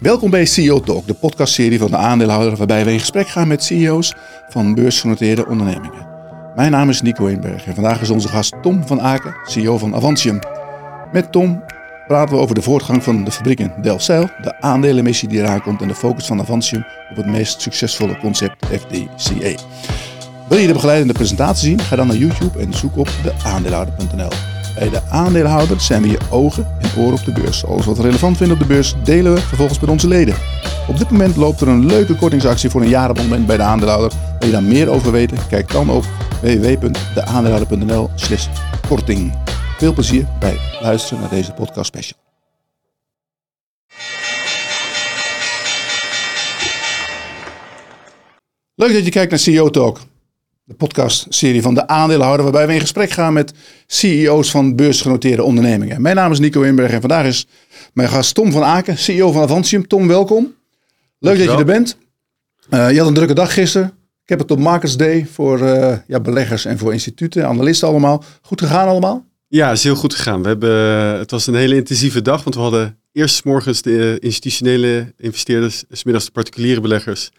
Welkom bij CEO Talk, de podcastserie van de aandeelhouder waarbij we in gesprek gaan met CEO's van beursgenoteerde ondernemingen. Mijn naam is Nico Eenberg en vandaag is onze gast Tom van Aken, CEO van Avantium. Met Tom praten we over de voortgang van de fabriek in Delfzijl, de aandelenmissie die eraan komt en de focus van Avantium op het meest succesvolle concept FDCA. Wil je de begeleidende presentatie zien? Ga dan naar YouTube en zoek op deaandeelhouder.nl. Bij de aandeelhouder zijn we je ogen en oren op de beurs. Alles wat we relevant vinden op de beurs delen we vervolgens met onze leden. Op dit moment loopt er een leuke kortingsactie voor een jaarabonnement bij de aandeelhouder. Wil je daar meer over weten? Kijk dan op www.deaandeelhouder.nl slash korting. Veel plezier bij luisteren naar deze podcast special. Leuk dat je kijkt naar CEO Talk. De podcastserie van de aandeelhouder, waarbij we in gesprek gaan met CEO's van beursgenoteerde ondernemingen. Mijn naam is Nico Inberg en vandaag is mijn gast Tom van Aken, CEO van Avantium. Tom, welkom. Leuk dat je er bent. Uh, je had een drukke dag gisteren. Ik heb het op Markets Day voor uh, ja, beleggers en voor instituten, analisten allemaal. Goed gegaan allemaal? Ja, is heel goed gegaan. We hebben, het was een hele intensieve dag, want we hadden eerst morgens de institutionele investeerders, smiddags de particuliere beleggers.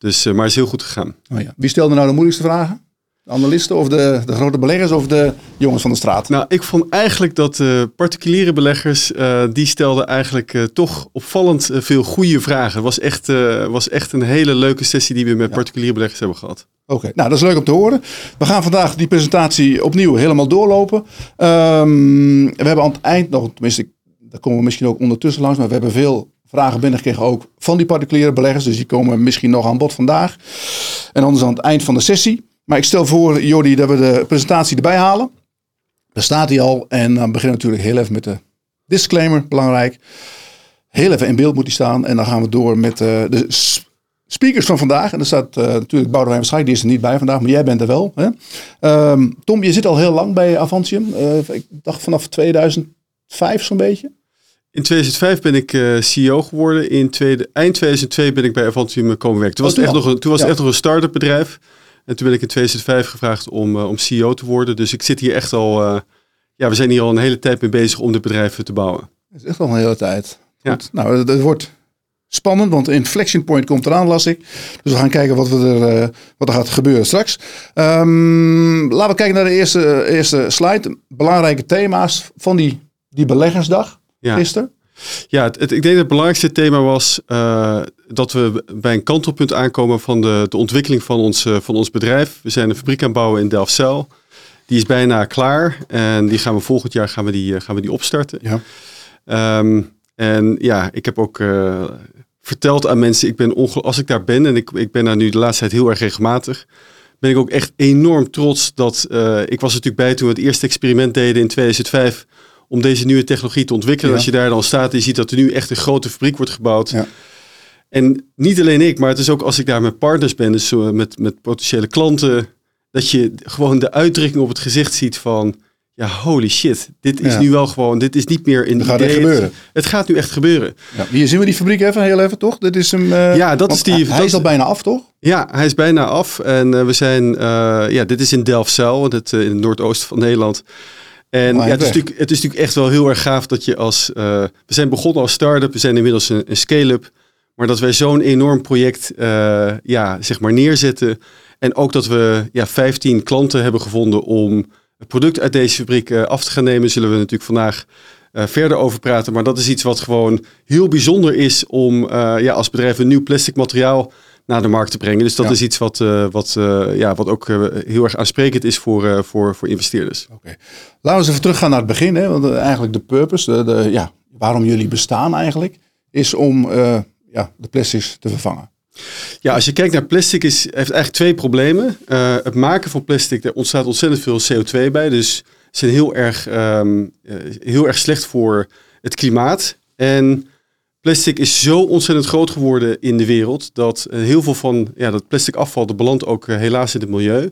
Dus, uh, maar het is heel goed gegaan. Oh ja. Wie stelde nou de moeilijkste vragen? De analisten of de, de grote beleggers of de jongens van de straat? Nou, ik vond eigenlijk dat de particuliere beleggers, uh, die stelden eigenlijk uh, toch opvallend veel goede vragen. Het was echt, was echt een hele leuke sessie die we met ja. particuliere beleggers hebben gehad. Oké, okay. nou dat is leuk om te horen. We gaan vandaag die presentatie opnieuw helemaal doorlopen. Um, we hebben aan het eind nog, tenminste, daar komen we misschien ook ondertussen langs, maar we hebben veel vragen binnengekregen ook van die particuliere beleggers. Dus die komen misschien nog aan bod vandaag. En anders aan het eind van de sessie. Maar ik stel voor, Jordi, dat we de presentatie erbij halen. Daar staat hij al. En dan beginnen natuurlijk heel even met de disclaimer, belangrijk. Heel even in beeld moet hij staan. En dan gaan we door met uh, de speakers van vandaag. En er staat uh, natuurlijk Boudewijn Waarschijnlijk, die is er niet bij vandaag, maar jij bent er wel. Hè? Um, Tom, je zit al heel lang bij Avantium. Uh, ik dacht vanaf 2005 zo'n beetje. In 2005 ben ik uh, CEO geworden. In tweede, eind 2002 ben ik bij Avantium komen werken. Toen was, oh, het, echt nog een, toen was ja. het echt nog een start-up bedrijf. En toen ben ik in 2005 gevraagd om, uh, om CEO te worden. Dus ik zit hier echt al... Uh, ja, we zijn hier al een hele tijd mee bezig om dit bedrijf te bouwen. Dat is echt al een hele tijd. Ja. Goed. Nou, het, het wordt spannend, want Inflection Point komt eraan, las ik. Dus we gaan kijken wat, we er, wat er gaat gebeuren straks. Um, laten we kijken naar de eerste, eerste slide. Belangrijke thema's van die, die beleggersdag ja. gisteren? Ja, het, het, ik denk dat het belangrijkste thema was uh, dat we bij een kantelpunt aankomen van de, de ontwikkeling van ons, uh, van ons bedrijf. We zijn een fabriek aan het bouwen in Delfzijl. Die is bijna klaar en die gaan we volgend jaar gaan we die, uh, gaan we die opstarten. Ja. Um, en ja, ik heb ook verteld aan mensen, ik ben als ik daar ben en ik, ik ben daar nu de laatste tijd heel erg regelmatig, ben ik ook echt enorm trots dat ik was natuurlijk bij toen we het eerste experiment deden in 2005 om deze nieuwe technologie te ontwikkelen. Ja. Als je daar dan staat en je ziet dat er nu echt een grote fabriek wordt gebouwd. Ja. En niet alleen ik, maar het is ook als ik daar met partners ben, dus met, met potentiële klanten, dat je gewoon de uitdrukking op het gezicht ziet van, ja, holy shit, dit is ja. nu wel gewoon, dit is niet meer in dat gaat gebeuren. Het, gaat nu echt gebeuren. Ja. Hier zien we die fabriek even, heel even toch? Dit is hem. Uh, ja, dat is die. Hij dat is al bijna af, toch? Ja, hij is bijna af. En uh, we zijn, uh, ja, dit is in Delfzijl, dit, in het noordoosten van Nederland. En ja, het, is natuurlijk, het is natuurlijk echt wel heel erg gaaf dat je als... Uh, we zijn begonnen als start-up, we zijn inmiddels een, een scale-up. Maar dat wij zo'n enorm project uh, ja, zeg maar neerzetten. En ook dat we ja, 15 klanten hebben gevonden om het product uit deze fabriek uh, af te gaan nemen. Zullen we natuurlijk vandaag verder over praten. Maar dat is iets wat gewoon heel bijzonder is om ja, als bedrijf een nieuw plastic materiaal naar de markt te brengen. Dus dat Ja. is iets wat, uh, wat, uh, ja, wat ook uh, heel erg aansprekend is voor, voor, voor investeerders. Oké. Laten we eens even teruggaan naar het begin. Hè? Want eigenlijk de purpose, de, de, ja, waarom jullie bestaan eigenlijk, is om ja, de plastics te vervangen. Ja, als je kijkt naar plastic, is, heeft eigenlijk twee problemen. Het maken van plastic, er ontstaat ontzettend veel CO2 bij. Dus ze zijn heel erg, um, heel erg slecht voor het klimaat. En Plastic is zo ontzettend groot geworden in de wereld dat uh, heel veel van ja, dat plastic afval dat belandt ook uh, helaas in het milieu.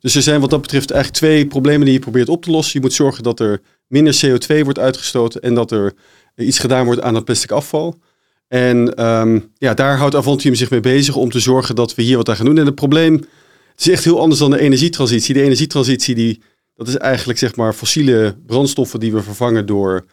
Dus er zijn wat dat betreft eigenlijk twee problemen die je probeert op te lossen. Je moet zorgen dat er minder CO2 wordt uitgestoten en dat er uh, iets gedaan wordt aan het plastic afval. En um, ja, daar houdt Avantium zich mee bezig om te zorgen dat we hier wat aan gaan doen. En het probleem is echt heel anders dan de energietransitie. De energietransitie die, dat is eigenlijk zeg maar fossiele brandstoffen die we vervangen door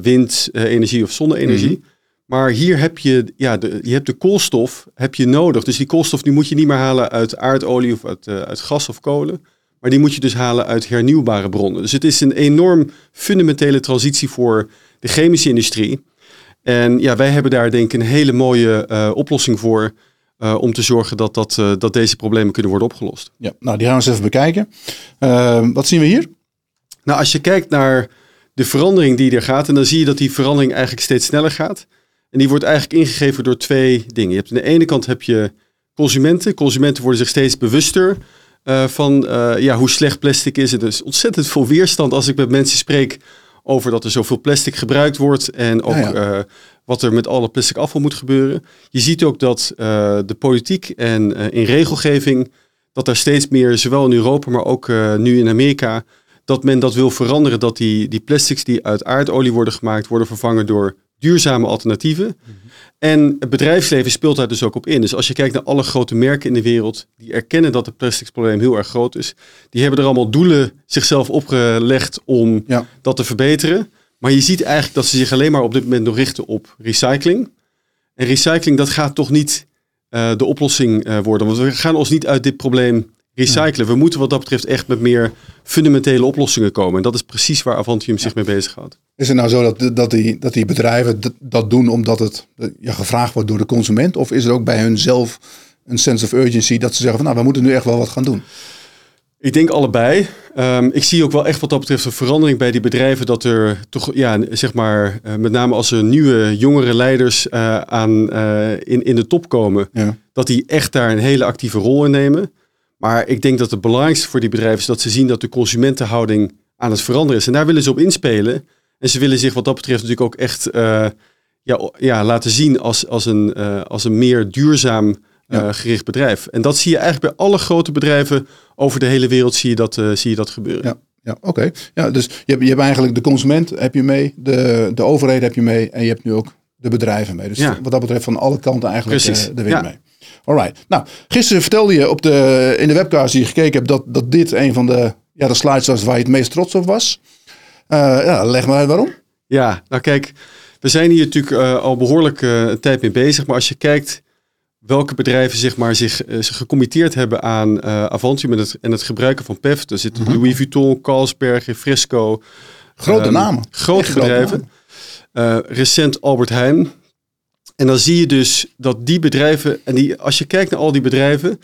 windenergie of zonne-energie. -hmm. Maar hier heb je, ja, de, je hebt de koolstof heb je nodig. Dus die koolstof die moet je niet meer halen uit aardolie of uit, uh, uit gas of kolen. Maar die moet je dus halen uit hernieuwbare bronnen. Dus het is een enorm fundamentele transitie voor de chemische industrie. En ja, wij hebben daar denk ik een hele mooie uh, oplossing voor. Uh, om te zorgen dat, dat, uh, dat deze problemen kunnen worden opgelost. Ja, nou die gaan we eens even bekijken. wat zien we hier? Nou, als je kijkt naar de verandering die er gaat, en dan zie je dat die verandering eigenlijk steeds sneller gaat. En die wordt eigenlijk ingegeven door twee dingen. Je hebt aan de ene kant heb je consumenten. Consumenten worden zich steeds bewuster uh, van uh, ja, hoe slecht plastic is. Er is ontzettend veel weerstand als ik met mensen spreek over dat er zoveel plastic gebruikt wordt. En ook ja, ja. Uh, wat er met alle plastic afval moet gebeuren. Je ziet ook dat de politiek en in regelgeving, dat daar steeds meer, zowel in Europa, maar ook nu in Amerika, dat men dat wil veranderen. Dat die, die plastics die uit aardolie worden gemaakt, worden vervangen door duurzame alternatieven. Mm -hmm. En het bedrijfsleven speelt daar dus ook op in. Dus als je kijkt naar alle grote merken in de wereld, die erkennen dat het plasticsprobleem heel erg groot is. Die hebben er allemaal doelen zichzelf opgelegd om ja. dat te verbeteren. Maar je ziet eigenlijk dat ze zich alleen maar op dit moment nog richten op recycling. En recycling, dat gaat toch niet uh, de oplossing uh, worden. Want we gaan ons niet uit dit probleem recyclen. We moeten wat dat betreft echt met meer fundamentele oplossingen komen. En dat is precies waar Avantium zich mee bezighoudt. Is het nou zo dat, dat, die, dat die bedrijven dat doen omdat het ja, gevraagd wordt door de consument? Of is er ook bij hun zelf een sense of urgency dat ze zeggen van nou, we moeten nu echt wel wat gaan doen? Ik denk allebei. Um, ik zie ook wel echt wat dat betreft een verandering bij die bedrijven. Dat er toch, ja, zeg maar, uh, met name als er nieuwe, jongere leiders uh, aan, uh, in, in de top komen, ja. dat die echt daar een hele actieve rol in nemen. Maar ik denk dat het belangrijkste voor die bedrijven is dat ze zien dat de consumentenhouding aan het veranderen is. En daar willen ze op inspelen. En ze willen zich wat dat betreft natuurlijk ook echt uh, ja, ja, laten zien als, als, een, uh, als een meer duurzaam ja. gericht bedrijf. En dat zie je eigenlijk bij alle grote bedrijven over de hele wereld zie je dat, zie je dat gebeuren. Ja. Ja, oké. Okay. Ja, dus je hebt, je hebt eigenlijk de consument heb je mee, de, de overheid heb je mee en je hebt nu ook de bedrijven mee. Dus ja. wat dat betreft van alle kanten eigenlijk de wind ja. mee. Alright. Nou, gisteren vertelde je op de, in de webcast die je gekeken hebt dat, dat dit een van de, ja, de slides was waar je het meest trots op was. Uh, ja, leg maar uit waarom. Ja, nou kijk, we zijn hier natuurlijk uh, al behoorlijk uh, een tijd mee bezig. Maar als je kijkt welke bedrijven zeg maar, zich, zich gecommitteerd hebben aan Avantium en het, en het gebruiken van PEF. Er zitten -hmm. Louis Vuitton, Carlsberg, Frisco. Grote um, namen. Grote Echt bedrijven. recent Albert Heijn. En dan zie je dus dat die bedrijven, en die, als je kijkt naar al die bedrijven,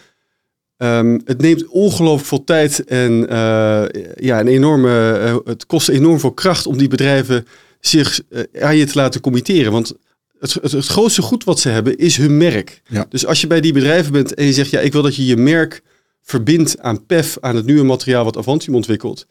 um, het neemt ongelooflijk veel tijd en uh, ja, een enorme, uh, het kost enorm veel kracht om die bedrijven zich uh, aan je te laten committeren. Want het, het, het, grootste goed wat ze hebben is hun merk. Ja. Dus als je bij die bedrijven bent en je zegt, ja, ik wil dat je je merk verbindt aan PEF, aan het nieuwe materiaal wat Avantium ontwikkelt,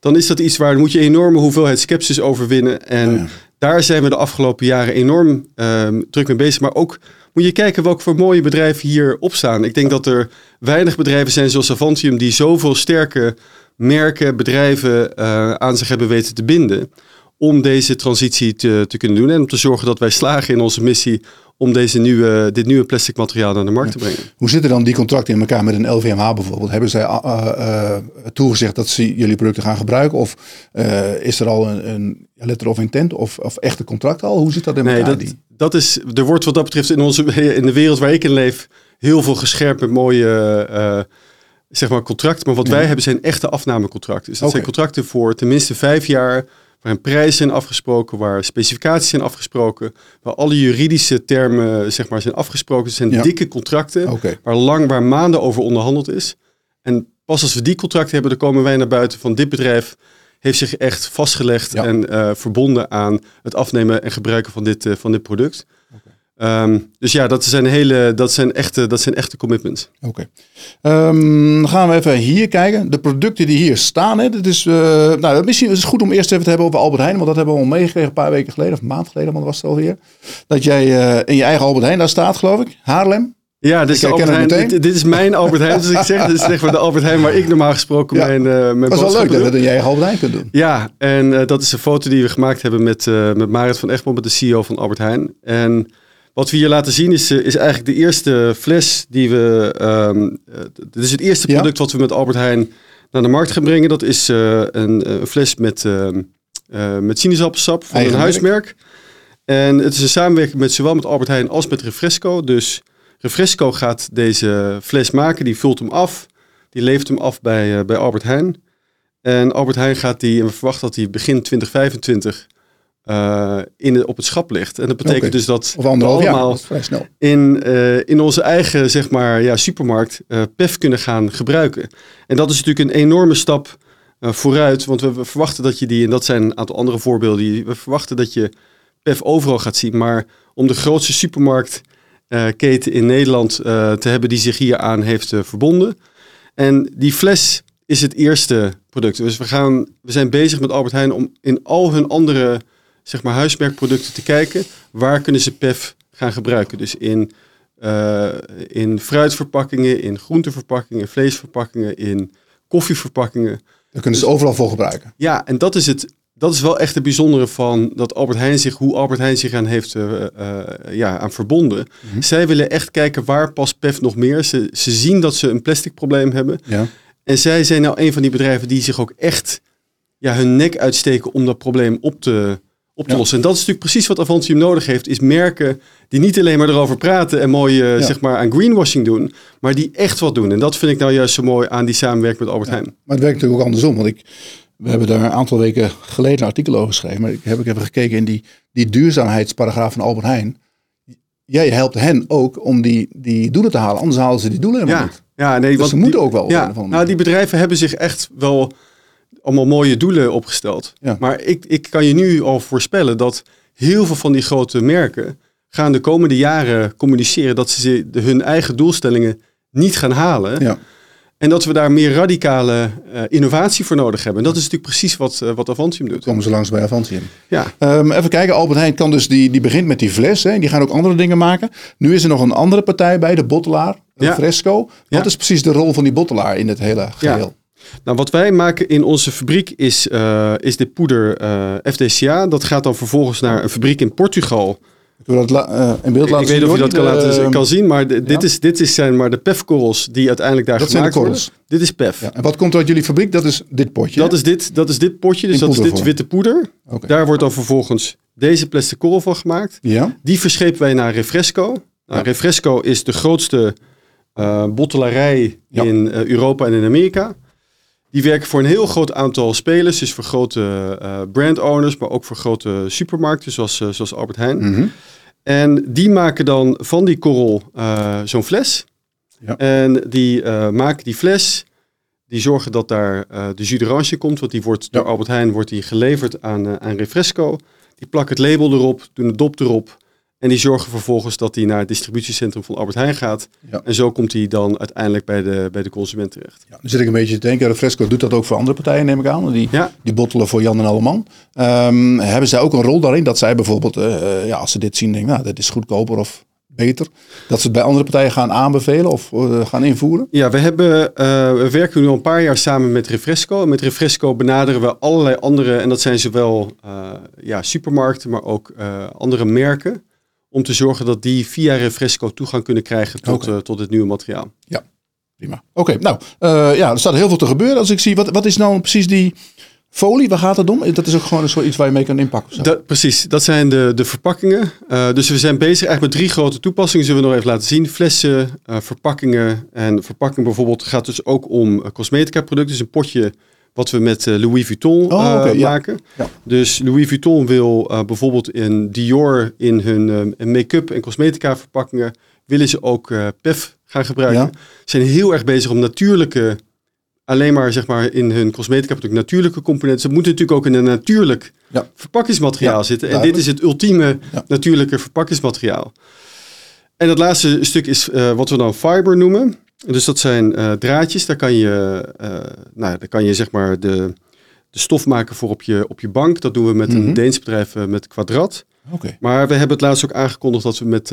dan is dat iets waar moet je enorme hoeveelheid sceptisch overwinnen. En ja, ja. Daar zijn we de afgelopen jaren enorm um, druk mee bezig. Maar ook moet je kijken welke voor mooie bedrijven hier opstaan. Ik denk dat er weinig bedrijven zijn zoals Avantium die zoveel sterke merken, bedrijven uh, aan zich hebben weten te binden. Om deze transitie te, te kunnen doen en om te zorgen dat wij slagen in onze missie om deze nieuwe, dit nieuwe plastic materiaal naar de markt te brengen. Hoe zitten dan die contracten in elkaar met een LVMH bijvoorbeeld? Hebben zij uh, uh, toegezegd dat ze jullie producten gaan gebruiken? Of uh, is er al een, een letter of intent of, of echte contracten al? Hoe zit dat in nee, elkaar? Dat, dat is, er wordt wat dat betreft in, onze, in de wereld waar ik in leef heel veel gescherpt met mooie zeg maar contracten. Maar wat ja. wij hebben zijn echte afnamecontracten. Dus dat okay. zijn contracten voor tenminste vijf jaar waar een prijs zijn afgesproken, waar specificaties zijn afgesproken, waar alle juridische termen zeg maar, zijn afgesproken. Het zijn Ja. dikke contracten waar lang, waar maanden over onderhandeld is. En pas als we die contracten hebben, dan komen wij naar buiten van dit bedrijf heeft zich echt vastgelegd Ja. en eh, verbonden aan het afnemen en gebruiken van dit, eh, van dit product. Ehm, dus ja, dat zijn, hele, dat, zijn echte, dat zijn echte commitments. Oké. Ehm, dan gaan we even hier kijken. De producten die hier staan. Hè, dat is, eh, nou, misschien is het goed om eerst even te hebben over Albert Heijn. Want dat hebben we al meegekregen een paar weken geleden. Of een maand geleden, want dat was het alweer. Dat jij eh, in je eigen Albert Heijn daar staat, geloof ik. Haarlem. Ja, dit is, Albert Heijn, dit, dit is mijn Albert Heijn. Dus ik zeg, dit is maar de Albert Heijn waar ik normaal gesproken Ja. mijn, eh mijn Dat is wel leuk dat je doe. dat in je eigen Albert Heijn kunt doen. Ja, en dat is een foto die we gemaakt hebben met, eh, met Marit van Egmond, met de CEO van Albert Heijn. En wat we hier laten zien is, eh, is eigenlijk de eerste fles die we... eh, dit is het eerste Ja. product wat we met Albert Heijn naar de markt gaan brengen. Dat is eh, een, een fles met, ehm, eh, met sinaasappelsap van Eigen een huismerk. En het is een samenwerking met zowel met Albert Heijn als met Refresco. Dus Refresco gaat deze fles maken, die vult hem af. Die levert hem af bij, bij Albert Heijn. En Albert Heijn gaat die, en we verwachten dat hij begin 2025 uh, in, op het schap ligt. En dat betekent okay. dus dat of anderhalf we allemaal jaar, snel. In, uh, in onze eigen zeg maar, ja, supermarkt uh, PEF kunnen gaan gebruiken. En dat is natuurlijk een enorme stap vooruit, want we, we, verwachten dat je die, en dat zijn een aantal andere voorbeelden, we verwachten dat je PEF overal gaat zien. Maar om de grootste supermarktketen in Nederland te hebben die zich hier aan heeft verbonden. En die fles is het eerste product. Dus we, gaan, we zijn bezig met Albert Heijn om in al hun andere zeg maar, huismerkproducten te kijken. Waar kunnen ze PEF gaan gebruiken? Dus in, uh, in fruitverpakkingen, in groenteverpakkingen, vleesverpakkingen, in koffieverpakkingen. Daar kunnen ze dus, overal voor gebruiken. Ja, en dat is het. Dat is wel echt het bijzondere van dat Albert Heijn zich, hoe Albert Heijn zich aan heeft uh, uh, ja, aan verbonden. Mm-hmm. Zij willen echt kijken waar past PEF nog meer. Ze, ze zien dat ze een plastic probleem hebben. Ja. En zij zijn nou een van die bedrijven die zich ook echt ja, hun nek uitsteken om dat probleem op te, op te ja. lossen. En dat is natuurlijk precies wat Avantium nodig heeft, is merken die niet alleen maar erover praten en mooi uh, zeg maar aan greenwashing doen, maar die echt wat doen. En dat vind ik nou juist zo mooi aan die samenwerking met Albert Heijn. Maar het werkt natuurlijk ook andersom, want ik, we hebben daar een aantal weken geleden een artikel over geschreven, maar ik heb ik even gekeken in die, die duurzaamheidsparagraaf van Albert Heijn. Jij helpt hen ook om die, die doelen te halen, anders halen ze die doelen helemaal niet. Ja, nee, dus want ze moeten die, ook wel. Ja, nou, die bedrijven hebben zich echt wel allemaal mooie doelen opgesteld. Ja. Maar ik, ik kan je nu al voorspellen dat heel veel van die grote merken gaan de komende jaren communiceren dat ze hun eigen doelstellingen niet gaan halen. Ja. En dat we daar meer radicale uh, innovatie voor nodig hebben. En dat is natuurlijk precies wat, uh, wat Avantium doet. Komen ze langs bij Avantium. Ja. Um, even kijken, Albert Heijn kan dus die, die begint met die fles. Hè, die gaan ook andere dingen maken. Nu is er nog een andere partij bij, de bottelaar, Ja. Fresco. Wat Ja. is precies de rol van die bottelaar in het hele geheel? Nou, wat wij maken in onze fabriek is, uh, is dit poeder uh, FDCA. Dat gaat dan vervolgens naar een fabriek in Portugal. We dat uh, in beeld Ik laten weet zien? niet of je dat kan, laten, kan zien, maar dit, ja. is, dit is zijn maar de PEF-korrels die uiteindelijk daar Dat zijn de gemaakt worden. korrels. Dit is PEF. Ja. En wat komt er uit jullie fabriek? Dat is dit potje. Dat, hè? is dit, dat is dit potje, dus In dat is dit witte poeder. Daar wordt dan vervolgens deze plastic korrel van gemaakt. Ja, Die verschepen wij naar Refresco. Nou. Refresco is de grootste eh bottelarij in eh, Europa en in Amerika. Die werken voor een heel groot aantal spelers. Dus voor grote eh brand owners, maar ook voor grote supermarkten zoals, eh, zoals Albert Heijn. Mhm. En die maken dan van die korrel eh, zo'n fles. Ja. En die maken die fles. Die zorgen dat daar de jus d'orange komt. Want die wordt door. Albert Heijn wordt die geleverd aan, aan Refresco. Die plakken het label erop, doen de dop erop. En die zorgen vervolgens dat die naar het distributiecentrum van Albert Heijn gaat. Ja. En zo komt die dan uiteindelijk bij de, bij de consument terecht. Ja, dan zit ik een beetje te denken, Refresco doet dat ook voor andere partijen, neem ik aan. Die, Ja. die bottelen voor Jan en Alleman. Ehm, hebben zij ook een rol daarin dat zij bijvoorbeeld, eh, eh, ja, als ze dit zien, denken, nou, dit is goedkoper of beter. Dat ze het bij andere partijen gaan aanbevelen of eh, gaan invoeren? Ja, we, hebben, we werken nu al een paar jaar samen met Refresco. En met Refresco benaderen we allerlei andere, en dat zijn zowel ja, supermarkten, maar ook andere merken. Om te zorgen dat die via Refresco toegang kunnen krijgen tot, eh, tot het nieuwe materiaal. Prima. Oké, nou, eh, ja, er staat heel veel te gebeuren. Als ik zie, wat, wat is nou precies die folie? Waar gaat het om? Dat is ook gewoon zoiets waar je mee kan inpakken. Dat, precies, dat zijn de, de verpakkingen. Eh, dus we zijn bezig eigenlijk met drie grote toepassingen. Zullen we nog even laten zien. Flessen, verpakkingen. En verpakking bijvoorbeeld gaat dus ook om cosmetica producten. Dus een potje wat we met eh, Louis Vuitton Oh, eh, maken. Ja. Dus Louis Vuitton wil eh, bijvoorbeeld in Dior in hun make-up en cosmetica verpakkingen... willen ze ook PEF gaan gebruiken. Ja. Ze zijn heel erg bezig om natuurlijke... alleen maar zeg maar in hun cosmetica producten natuurlijke componenten. Ze moeten natuurlijk ook in een natuurlijk verpakkingsmateriaal zitten. En dit is het ultieme natuurlijke verpakkingsmateriaal. En het laatste stuk is wat we dan fiber noemen. Dus dat zijn eh, draadjes. Daar kan je, eh, nou, daar kan je zeg maar de, de stof maken voor op je, op je bank. Dat doen we met Mhm. een Deens bedrijf eh, met Quadrat. Oké. Maar we hebben het laatst ook aangekondigd dat we met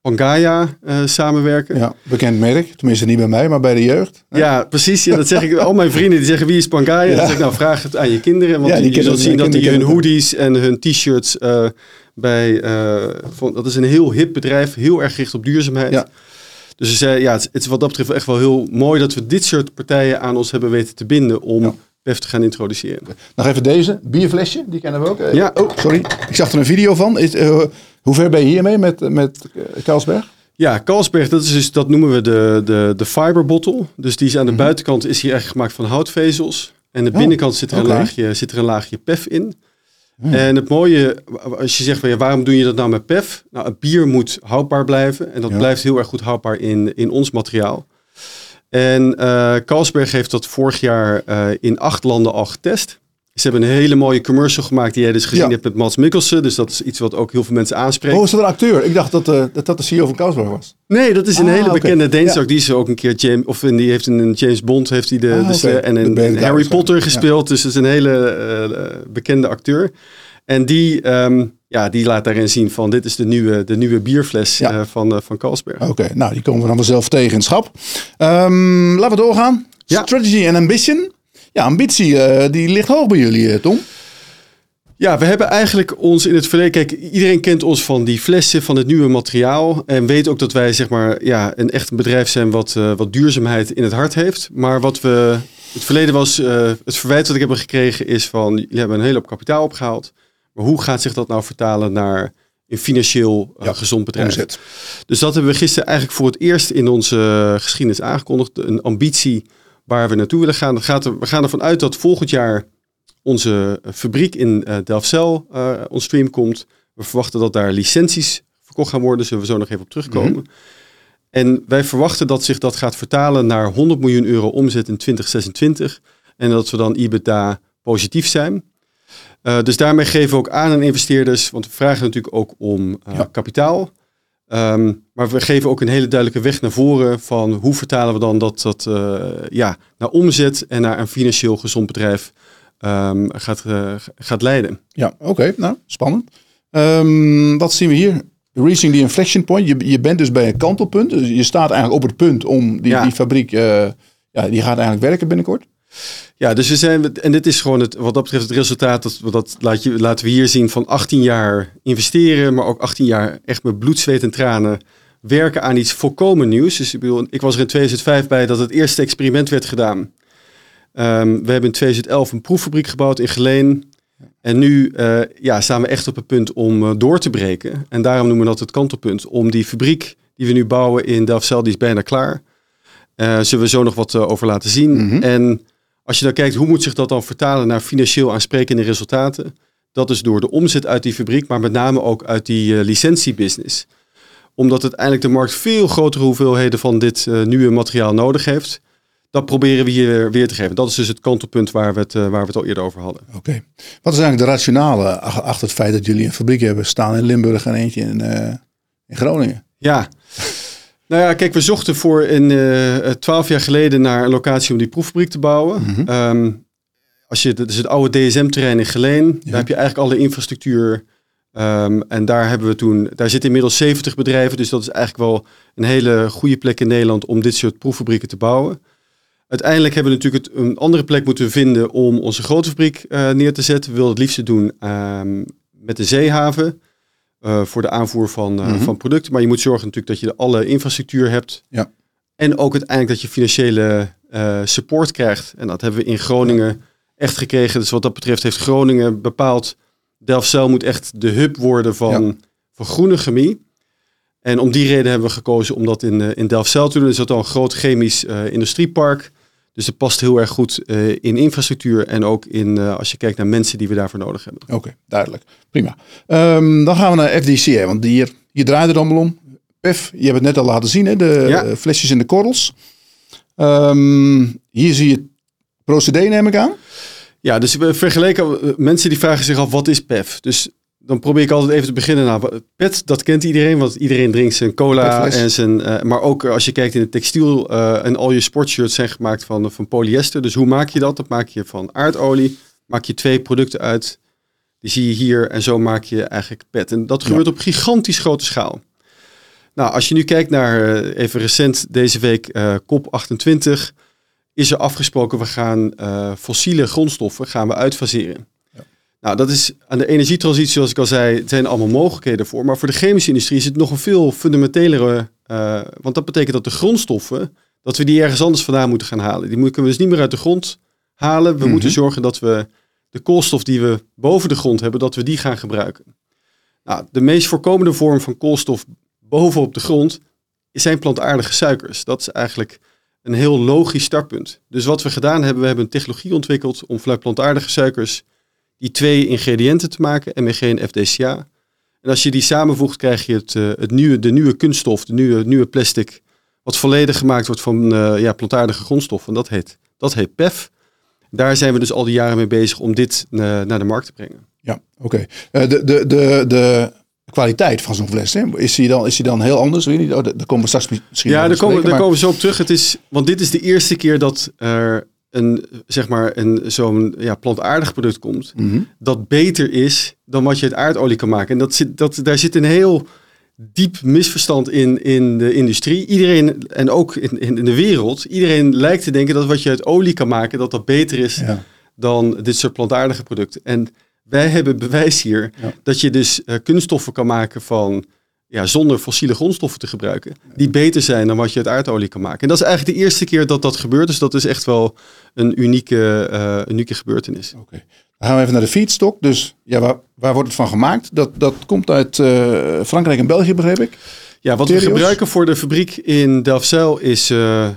Pangaya samenwerken. Ja, bekend merk. Tenminste niet bij mij, maar bij de jeugd. Ja, precies. Ja, dat zeg ik. Al mijn vrienden die zeggen wie is Pangaya. Ja. Dan zeg ik nou vraag het aan je kinderen. Want Ja, die je zult zien dat die hun hoodies en hun t-shirts bij... van, dat is een heel hip bedrijf. Heel erg gericht op duurzaamheid. Ja. Dus ze zei, ja, het, het is wat dat betreft echt wel heel mooi dat we dit soort partijen aan ons hebben weten te binden om Ja. PEF te gaan introduceren. Nog even deze, bierflesje, die kennen we ook. Eh, Ja. Oh, sorry, ik zag er een video van. Is, eh, hoe ver ben je hiermee met, met eh, Carlsberg? Ja, Carlsberg, dat, is dus, dat noemen we de, de, de fiber bottle. Dus die is aan de buitenkant is hier echt gemaakt van houtvezels. En de Mhm. Oh, binnenkant zit er, een laagje, zit er een laagje PEF in. En het mooie, als je zegt, van, ja, waarom doe je dat nou met PEF? Nou, het bier moet houdbaar blijven. En dat Ja. blijft heel erg goed houdbaar in, in ons materiaal. En eh Carlsberg heeft dat vorig jaar eh, in acht landen al getest. Ze hebben een hele mooie commercial gemaakt die jij dus gezien Ja. hebt met Mats Mikkelsen. Dus dat is iets wat ook heel veel mensen aanspreekt. Oh, is dat een acteur? Ik dacht dat eh, dat, dat de CEO van Carlsberg was. Nee, dat is een Ah, hele bekende Deens Ja. ook. Die is ook een keer James, of in- die heeft een James Bond heeft hij de, Ah, de en De Dawes, Harry. Potter Ja. gespeeld. Dus het is een hele eh, bekende acteur. En die, ehm, ja, die laat daarin zien van dit is de nieuwe, de nieuwe bierfles Ja. eh, van, eh, van Carlsberg. Oké, nou die komen we dan wel zelf tegen in schap. Ehm, laten we doorgaan. Ja. Strategy en ambition. Ja, ambitie eh, die ligt hoog bij jullie, eh, Tom. Ja, we hebben eigenlijk ons in het verleden... Kijk, iedereen kent ons van die flessen, van het nieuwe materiaal. En weet ook dat wij zeg maar, ja, een echt bedrijf zijn wat, eh, wat duurzaamheid in het hart heeft. Maar wat we... Het verleden was... het verwijt wat ik heb gekregen is van... Jullie hebben een hele hoop kapitaal opgehaald. Maar hoe gaat zich dat nou vertalen naar een financieel Ja, gezond bedrijf? Omzet. Dus dat hebben we gisteren eigenlijk voor het eerst in onze geschiedenis aangekondigd. Een ambitie waar we naartoe willen gaan. Dat gaat er, we gaan ervan uit dat volgend jaar onze eh, fabriek in eh Delfzijl eh on stream komt. We verwachten dat daar licenties verkocht gaan worden. Zullen we zo nog even op terugkomen. En wij verwachten dat zich dat gaat vertalen naar 100 miljoen euro omzet in 2026. En dat we dan EBITDA positief zijn. Dus daarmee geven we ook aan aan investeerders, want we vragen natuurlijk ook om Ja. kapitaal. Ehm, maar we geven ook een hele duidelijke weg naar voren van hoe vertalen we dan dat, dat eh, ja, naar omzet en naar een financieel gezond bedrijf ehm, gaat, eh, gaat leiden. Ja, oké. nou, spannend. Ehm, wat zien we hier? Reaching the inflection point. Je, je bent dus bij een kantelpunt. Dus je staat eigenlijk op het punt om die, Ja. die fabriek... eh, ja, die gaat eigenlijk werken binnenkort. Ja, dus we zijn, en dit is gewoon het, wat dat betreft het resultaat, dat, dat laat je, laten we hier zien van 18 jaar investeren, maar ook 18 jaar echt met bloed, zweet en tranen werken aan iets volkomen nieuws. Dus ik, bedoel, ik was er in 2005 bij dat het eerste experiment werd gedaan. Ehm, we hebben in 2011 een proeffabriek gebouwd in Geleen. En nu eh, ja, staan we echt op het punt om eh, door te breken. En daarom noemen we dat het kantelpunt. Om die fabriek die we nu bouwen in Delfzijl, die is bijna klaar. Eh zullen we zo nog wat over laten zien. Mhm. En als je dan kijkt, hoe moet zich dat dan vertalen naar financieel aansprekende resultaten? Dat is door de omzet uit die fabriek, maar met name ook uit die eh, licentiebusiness. Omdat uiteindelijk de markt veel grotere hoeveelheden van dit eh, nieuwe materiaal nodig heeft. Dat proberen we hier weer te geven. Dat is dus het kantelpunt waar we het, eh, waar we het al eerder over hadden. Oké. Wat is eigenlijk de rationale ach- achter het feit dat jullie een fabriek hebben staan in Limburg en eentje in, in Groningen? Ja. Nou ja, kijk, we zochten voor een eh, twaalf jaar geleden naar een locatie om die proeffabriek te bouwen. Mhm. Ehm, als je, dat is het oude DSM-terrein in Geleen. Daar heb je eigenlijk alle infrastructuur. Ehm, en daar hebben we toen, daar zitten inmiddels 70 bedrijven. Dus dat is eigenlijk wel een hele goede plek in Nederland om dit soort proeffabrieken te bouwen. Uiteindelijk hebben we natuurlijk het, een andere plek moeten vinden om onze grote fabriek eh, neer te zetten. We wilden het liefst doen ehm, met de zeehaven. Eh, voor de aanvoer van, eh, Mhm. van producten. Maar je moet zorgen natuurlijk dat je alle infrastructuur hebt. Ja. En ook uiteindelijk dat je financiële eh, support krijgt. En dat hebben we in Groningen echt gekregen. Dus wat dat betreft heeft Groningen bepaald... Delfzijl moet echt de hub worden van, van groene chemie. En om die reden hebben we gekozen om dat in, in Delfzijl te doen. Is dat al een groot chemisch industriepark. Dus het past heel erg goed eh, in infrastructuur en ook in, eh, als je kijkt naar mensen die we daarvoor nodig hebben. Oké, duidelijk. Prima. Ehm, dan gaan we naar FDC, hè, want hier, hier draait het allemaal om. PEF, je hebt het net al laten zien, hè, de Ja. flesjes in de korrels. Ehm, hier zie je procedé, neem ik aan. Ja, dus we vergeleken, eh, mensen die vragen zich af wat is PEF? Dus dan probeer ik altijd even te beginnen. Nou, PET, dat kent iedereen, want iedereen drinkt zijn cola PET-fles. en zijn. eh, maar ook eh, als je kijkt in het textiel eh, en al je sportshirts zijn gemaakt van, van polyester. Dus hoe maak je dat? Dat maak je van aardolie. Maak je twee producten uit. Die zie je hier en zo maak je eigenlijk PET. En dat gebeurt op gigantisch grote schaal. Nou, als je nu kijkt naar even recent deze week eh COP28 is er afgesproken, we gaan fossiele grondstoffen gaan we uitfaseren. Nou, dat is aan de energietransitie, zoals ik al zei, zijn allemaal mogelijkheden voor. Maar voor de chemische industrie is het nog een veel fundamentelere, eh, want dat betekent dat de grondstoffen, dat we die ergens anders vandaan moeten gaan halen. Die kunnen we dus niet meer uit de grond halen. We Mhm. moeten zorgen dat we de koolstof die we boven de grond hebben, dat we die gaan gebruiken. Nou, de meest voorkomende vorm van koolstof bovenop de grond zijn plantaardige suikers. Dat is eigenlijk een heel logisch startpunt. Dus wat we gedaan hebben, we hebben een technologie ontwikkeld om vanuit plantaardige suikers die twee ingrediënten te maken, MEG en FDCA. En als je die samenvoegt, krijg je het, eh, het nieuwe, de nieuwe kunststof, de nieuwe, nieuwe plastic, wat volledig gemaakt wordt van eh, ja, plantaardige grondstoffen. Dat heet, dat heet PEF. Daar zijn we dus al die jaren mee bezig om dit eh, naar de markt te brengen. Ja, oké. De, de, de, de kwaliteit van zo'n fles, hè? Is, die dan, is die dan heel anders? Weet je niet? Oh, daar komen we straks misschien Ja, daar komen, daar komen we zo op terug. Het is, want dit is de eerste keer dat er een, zeg maar, een, zo'n ja, plantaardig product komt. Mhm. Dat beter is dan wat je uit aardolie kan maken. En dat zit, dat, daar zit een heel diep misverstand in, in de industrie. Iedereen, en ook in, in de wereld, iedereen lijkt te denken dat wat je uit olie kan maken, dat dat beter is Ja. dan dit soort plantaardige producten. En wij hebben bewijs hier Ja. dat je dus eh, kunststoffen kan maken van ja, zonder fossiele grondstoffen te gebruiken, die beter zijn dan wat je uit aardolie kan maken. En dat is eigenlijk de eerste keer dat dat gebeurt, dus dat is echt wel een unieke, eh, unieke gebeurtenis. Oké. Dan gaan we even naar de feedstock. Dus ja, waar, waar wordt het van gemaakt? Dat, dat komt uit eh, Frankrijk en België, begreep ik. Ja, wat we gebruiken voor de fabriek in Delfzijl is, eh,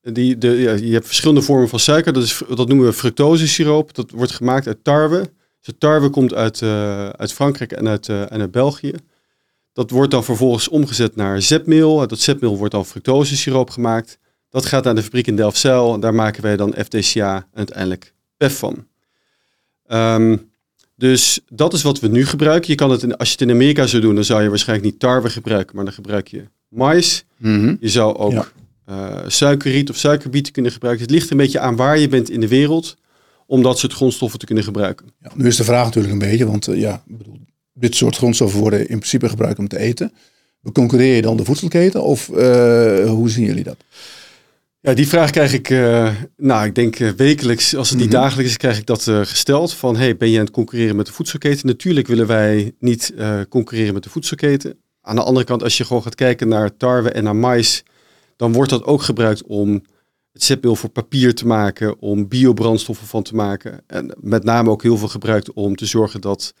die, de, ja, je hebt verschillende vormen van suiker, dat, is, dat noemen we fructosesiroop. Dat wordt gemaakt uit tarwe. Dus de tarwe komt uit, uit Frankrijk en uit, en uit België. Dat wordt dan vervolgens omgezet naar zetmeel. Uit dat zetmeel wordt dan fructosesiroop gemaakt. Dat gaat naar de fabriek in Delfzijl. En daar maken wij dan FDCA en uiteindelijk PEF van. Ehm, dus dat is wat we nu gebruiken. Je kan het in, als je het in Amerika zou doen, dan zou je waarschijnlijk niet tarwe gebruiken, maar dan gebruik je mais. Mhm. Je zou ook Ja. eh, suikerriet of suikerbieten kunnen gebruiken. Het ligt een beetje aan waar je bent in de wereld om dat soort grondstoffen te kunnen gebruiken. Ja, nu is de vraag natuurlijk een beetje, want eh, ja, ik bedoel, dit soort grondstoffen worden in principe gebruikt om te eten. Concurreer je dan de voedselketen of eh, hoe zien jullie dat? Ja, die vraag krijg ik, eh, nou, ik denk eh, wekelijks, als het niet Mhm. dagelijks is, krijg ik dat gesteld. Van, hey, ben je aan het concurreren met de voedselketen? Natuurlijk willen wij niet concurreren met de voedselketen. Aan de andere kant, als je gewoon gaat kijken naar tarwe en naar mais, dan wordt dat ook gebruikt om het zetmeel voor papier te maken, om biobrandstoffen van te maken. En met name ook heel veel gebruikt om te zorgen dat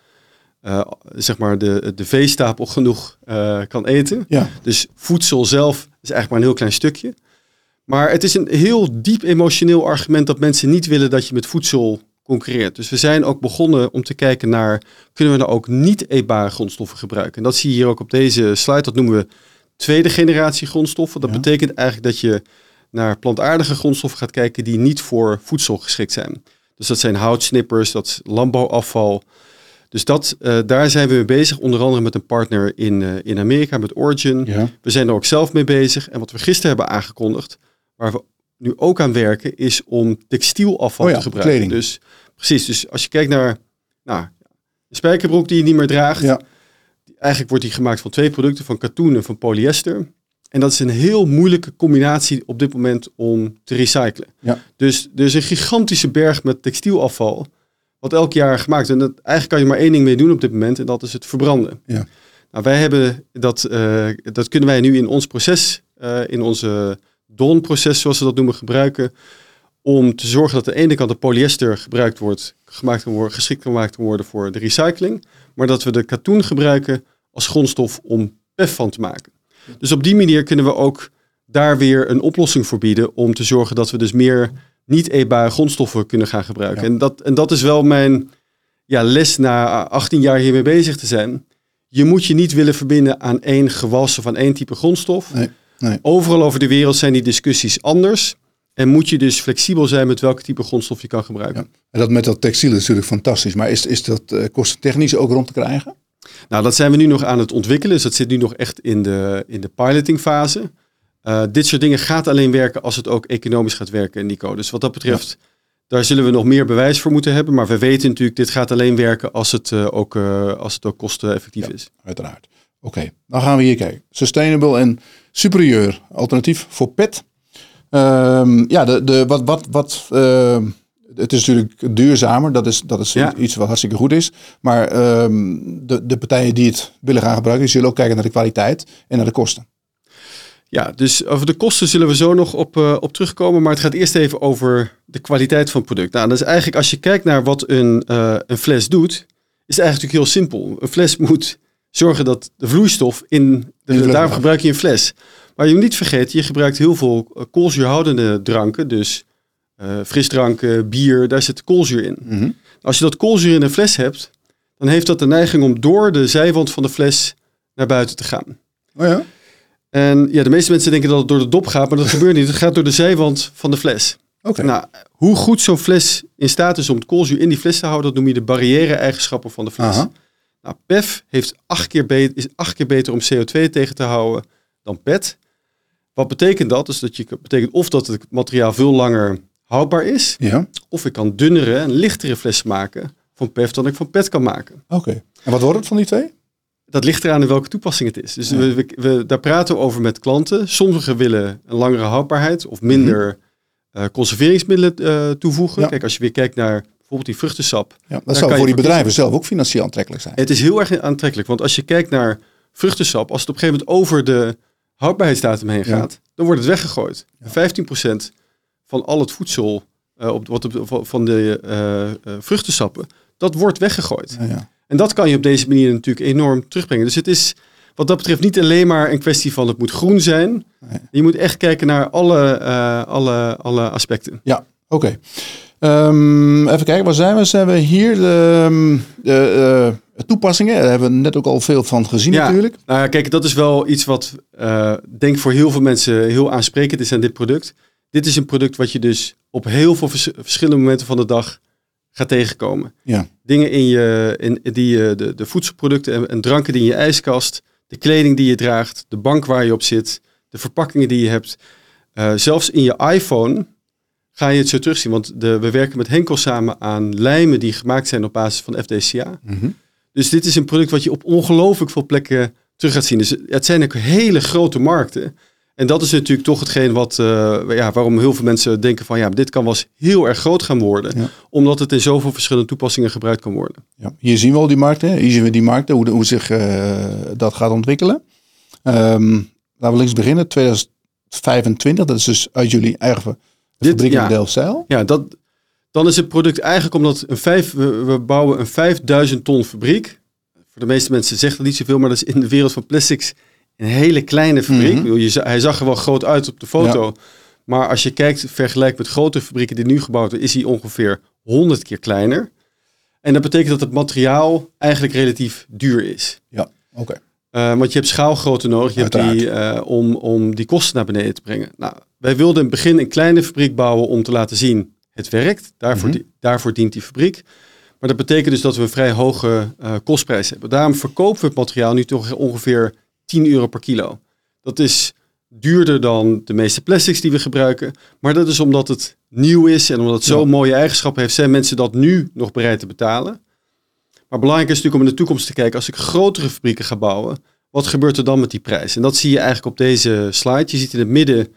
eh, zeg maar de, de veestapel genoeg eh, kan eten. Ja, Dus voedsel zelf is eigenlijk maar een heel klein stukje. Maar het is een heel diep emotioneel argument dat mensen niet willen dat je met voedsel concurreert. Dus we zijn ook begonnen om te kijken naar, kunnen we nou ook niet eetbare grondstoffen gebruiken? En dat zie je hier ook op deze slide, dat noemen we tweede generatie grondstoffen. Dat Ja. betekent eigenlijk dat je naar plantaardige grondstoffen gaat kijken die niet voor voedsel geschikt zijn. Dus dat zijn houtsnippers, dat is landbouwafval. Dus dat, eh, daar zijn we mee bezig, onder andere met een partner in, eh, in Amerika, met Origin. ja. We zijn er ook zelf mee bezig. En wat we gisteren hebben aangekondigd, waar we nu ook aan werken, is om textielafval Oh ja, te gebruiken. kleding. Dus precies, dus als je kijkt naar nou, een spijkerbroek die je niet meer draagt, ja. eigenlijk wordt die gemaakt van twee producten, van katoen en van polyester. En dat is een heel moeilijke combinatie op dit moment om te recyclen. Ja. Dus er is een gigantische berg met textielafval, wat elk jaar gemaakt. En dat, eigenlijk kan je maar één ding mee doen op dit moment, en dat is het verbranden. Ja. Nou, wij hebben dat, eh, dat kunnen wij nu in ons proces, eh, in onze DON-proces, zoals we dat noemen, gebruiken. Om te zorgen dat aan de ene kant de polyester gebruikt wordt, gemaakt kan worden, geschikt gemaakt kan worden voor de recycling. Maar dat we de katoen gebruiken als grondstof om PEF van te maken. Dus op die manier kunnen we ook daar weer een oplossing voor bieden. Om te zorgen dat we dus meer niet eetbare grondstoffen kunnen gaan gebruiken. Ja. En, dat, en dat is wel mijn ja, les na 18 jaar hiermee bezig te zijn. Je moet je niet willen verbinden aan één gewas of aan één type grondstof. Nee, nee. Overal over de wereld zijn die discussies anders. En moet je dus flexibel zijn met welke type grondstof je kan gebruiken. Ja. En dat met dat textiel is natuurlijk fantastisch. Maar is, is dat eh kostentechnisch ook rond te krijgen? Nou, dat zijn we nu nog aan het ontwikkelen. Dus dat zit nu nog echt in de, in de pilotingfase. Eh, dit soort dingen gaat alleen werken als het ook economisch gaat werken, Nico. Dus wat dat betreft, daar zullen we nog meer bewijs voor moeten hebben. Maar we weten natuurlijk, dit gaat alleen werken als het eh, ook, eh, als het ook kosteneffectief Ja. is. Uiteraard. Oké, dan gaan we hier kijken. Sustainable en superieur. Alternatief voor PET. Ehm, ja, de, de, wat, wat, wat, ehm, het is natuurlijk duurzamer. Dat is, dat is Ja. iets wat hartstikke goed is. Maar ehm, de, de partijen die het willen gaan gebruiken, die zullen ook kijken naar de kwaliteit en naar de kosten. Ja, dus over de kosten zullen we zo nog op, eh, op terugkomen. Maar het gaat eerst even over de kwaliteit van het product. Nou, dat is eigenlijk als je kijkt naar wat een, eh, een fles doet, is het eigenlijk natuurlijk heel simpel. Een fles moet zorgen dat de vloeistof in, de, daarom gebruik je een fles. Maar je moet niet vergeten, je gebruikt heel veel eh, koolzuurhoudende dranken, dus frisdranken, bier, daar zit koolzuur in. Mhm. Als je dat koolzuur in een fles hebt, dan heeft dat de neiging om door de zijwand van de fles naar buiten te gaan. Oh ja? En ja, de meeste mensen denken dat het door de dop gaat, maar dat gebeurt niet. Het gaat door de zijwand van de fles. Oké. Nou, hoe goed zo'n fles in staat is om het koolzuur in die fles te houden, dat noem je de barrière-eigenschappen van de fles. Aha. Nou, PEF heeft acht keer be- is acht keer beter om CO2 tegen te houden dan PET. Wat betekent dat? Dus dat je, betekent of dat het materiaal veel langer houdbaar is, Ja, of ik kan dunnere en lichtere flessen maken van PEF dan ik van PET kan maken. oké. En wat wordt het van die twee? Dat ligt eraan in welke toepassing het is. Dus Ja. we, daar praten we over met klanten. Sommigen willen een langere houdbaarheid of minder eh, conserveringsmiddelen eh, toevoegen. Mhm. Ja. Kijk, als je weer kijkt naar bijvoorbeeld die vruchtensap. Ja, dat zou voor die bedrijven zelf ook financieel aantrekkelijk zijn. Het is heel erg aantrekkelijk, want als je kijkt naar vruchtensap, als het op een gegeven moment over de houdbaarheidsdatum heen Ja. gaat, dan wordt het weggegooid. Ja. 15% van al het voedsel eh, op, wat op, van de vruchtensappen, dat wordt weggegooid. Ja, ja. En dat kan je op deze manier natuurlijk enorm terugbrengen. Dus het is wat dat betreft niet alleen maar een kwestie van het moet groen zijn. Nee. Je moet echt kijken naar alle, eh, alle, alle aspecten. Ja, oké. Ehm, even kijken, waar zijn we? Zijn we hier? De, ehm, de, eh, toepassingen, daar hebben we net ook al veel van gezien Ja. natuurlijk. Nou ja, kijk, dat is wel iets wat eh denk ik voor heel veel mensen heel aansprekend is aan dit product. Dit is een product wat je dus op heel veel vers- verschillende momenten van de dag gaat tegenkomen. Ja. Dingen in je, in, die je de, de voedselproducten en, en dranken die in je ijskast, de kleding die je draagt, de bank waar je op zit, de verpakkingen die je hebt. Eh, zelfs in je iPhone ga je het zo terugzien. Want de, we werken met Henkel samen aan lijmen die gemaakt zijn op basis van FDCA. Mhm. Dus dit is een product wat je op ongelooflijk veel plekken terug gaat zien. Dus het zijn ook hele grote markten. En dat is natuurlijk toch hetgeen wat, eh, ja, waarom heel veel mensen denken van ja, dit kan wel eens heel erg groot gaan worden. Ja. Omdat het in zoveel verschillende toepassingen gebruikt kan worden. Ja, hier zien we al die markten. Hier zien we die markten, hoe, de- hoe zich eh, dat gaat ontwikkelen. Ehm, laten we links beginnen. 2025, dat is dus uit jullie eigen Dit- fabriek in ja. Delfzijl. Ja, dat, dan is het product eigenlijk omdat een vijf, we, we bouwen een 5000 ton fabriek. Voor de meeste mensen zegt dat niet zoveel, maar dat is in de wereld van plastics een hele kleine fabriek. Bedoel, je, hij zag er wel groot uit op de foto. Maar als je kijkt, vergelijkt met grote fabrieken die nu gebouwd worden, is hij ongeveer 100 keer kleiner. En dat betekent dat het materiaal eigenlijk relatief duur is. Ja, oké. Eh, want je hebt schaalgrootte nodig je hebt die, eh, om, om die kosten naar beneden te brengen. Nou, wij wilden in het begin een kleine fabriek bouwen om te laten zien het werkt. Daarvoor, Mhm. daarvoor dient die fabriek. Maar dat betekent dus dat we een vrij hoge eh, kostprijs hebben. Daarom verkopen we het materiaal nu toch ongeveer 10 euro per kilo. Dat is duurder dan de meeste plastics die we gebruiken. Maar dat is omdat het nieuw is en omdat het zo'n Ja. mooie eigenschappen heeft, zijn mensen dat nu nog bereid te betalen. Maar belangrijk is natuurlijk om in de toekomst te kijken, als ik grotere fabrieken ga bouwen, wat gebeurt er dan met die prijs? En dat zie je eigenlijk op deze slide. Je ziet in het midden,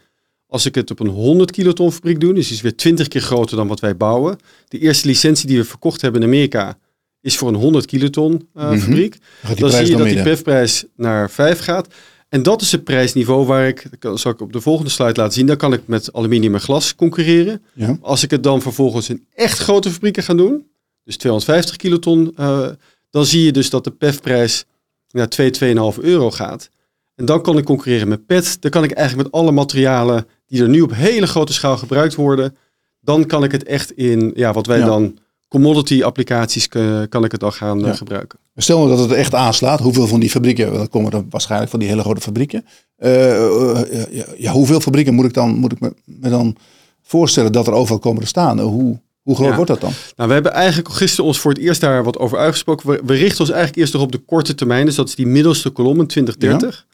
als ik het op een 100 kiloton fabriek doe, dus die is weer 20 keer groter dan wat wij bouwen. De eerste licentie die we verkocht hebben in Amerika is voor een 100 kiloton eh, Mhm. fabriek. Dan zie je dat die. PEF-prijs naar 5 gaat. En dat is het prijsniveau waar ik, dat zal ik op de volgende slide laten zien, dan kan ik met aluminium en glas concurreren. Ja. Als ik het dan vervolgens in echt grote fabrieken ga doen, dus 250 kiloton, eh, dan zie je dus dat de PEF-prijs naar 2, 2,5 euro gaat. En dan kan ik concurreren met PET. Dan kan ik eigenlijk met alle materialen die er nu op hele grote schaal gebruikt worden, dan kan ik het echt in ja, wat wij Ja. dan commodity applicaties kan, kan ik het dan gaan eh, Ja. gebruiken. Stel nou dat het echt aanslaat, hoeveel van die fabrieken, dat komen er waarschijnlijk van die hele grote fabrieken. Eh, eh, ja, ja, hoeveel fabrieken moet ik, dan, moet ik me, me dan voorstellen dat er overal komen te staan? Hoe, hoe groot Ja. wordt dat dan? Nou, we hebben eigenlijk gisteren ons voor het eerst daar wat over uitgesproken. We, we richten ons eigenlijk eerst nog op de korte termijn. Dus dat is die middelste kolom in 2030.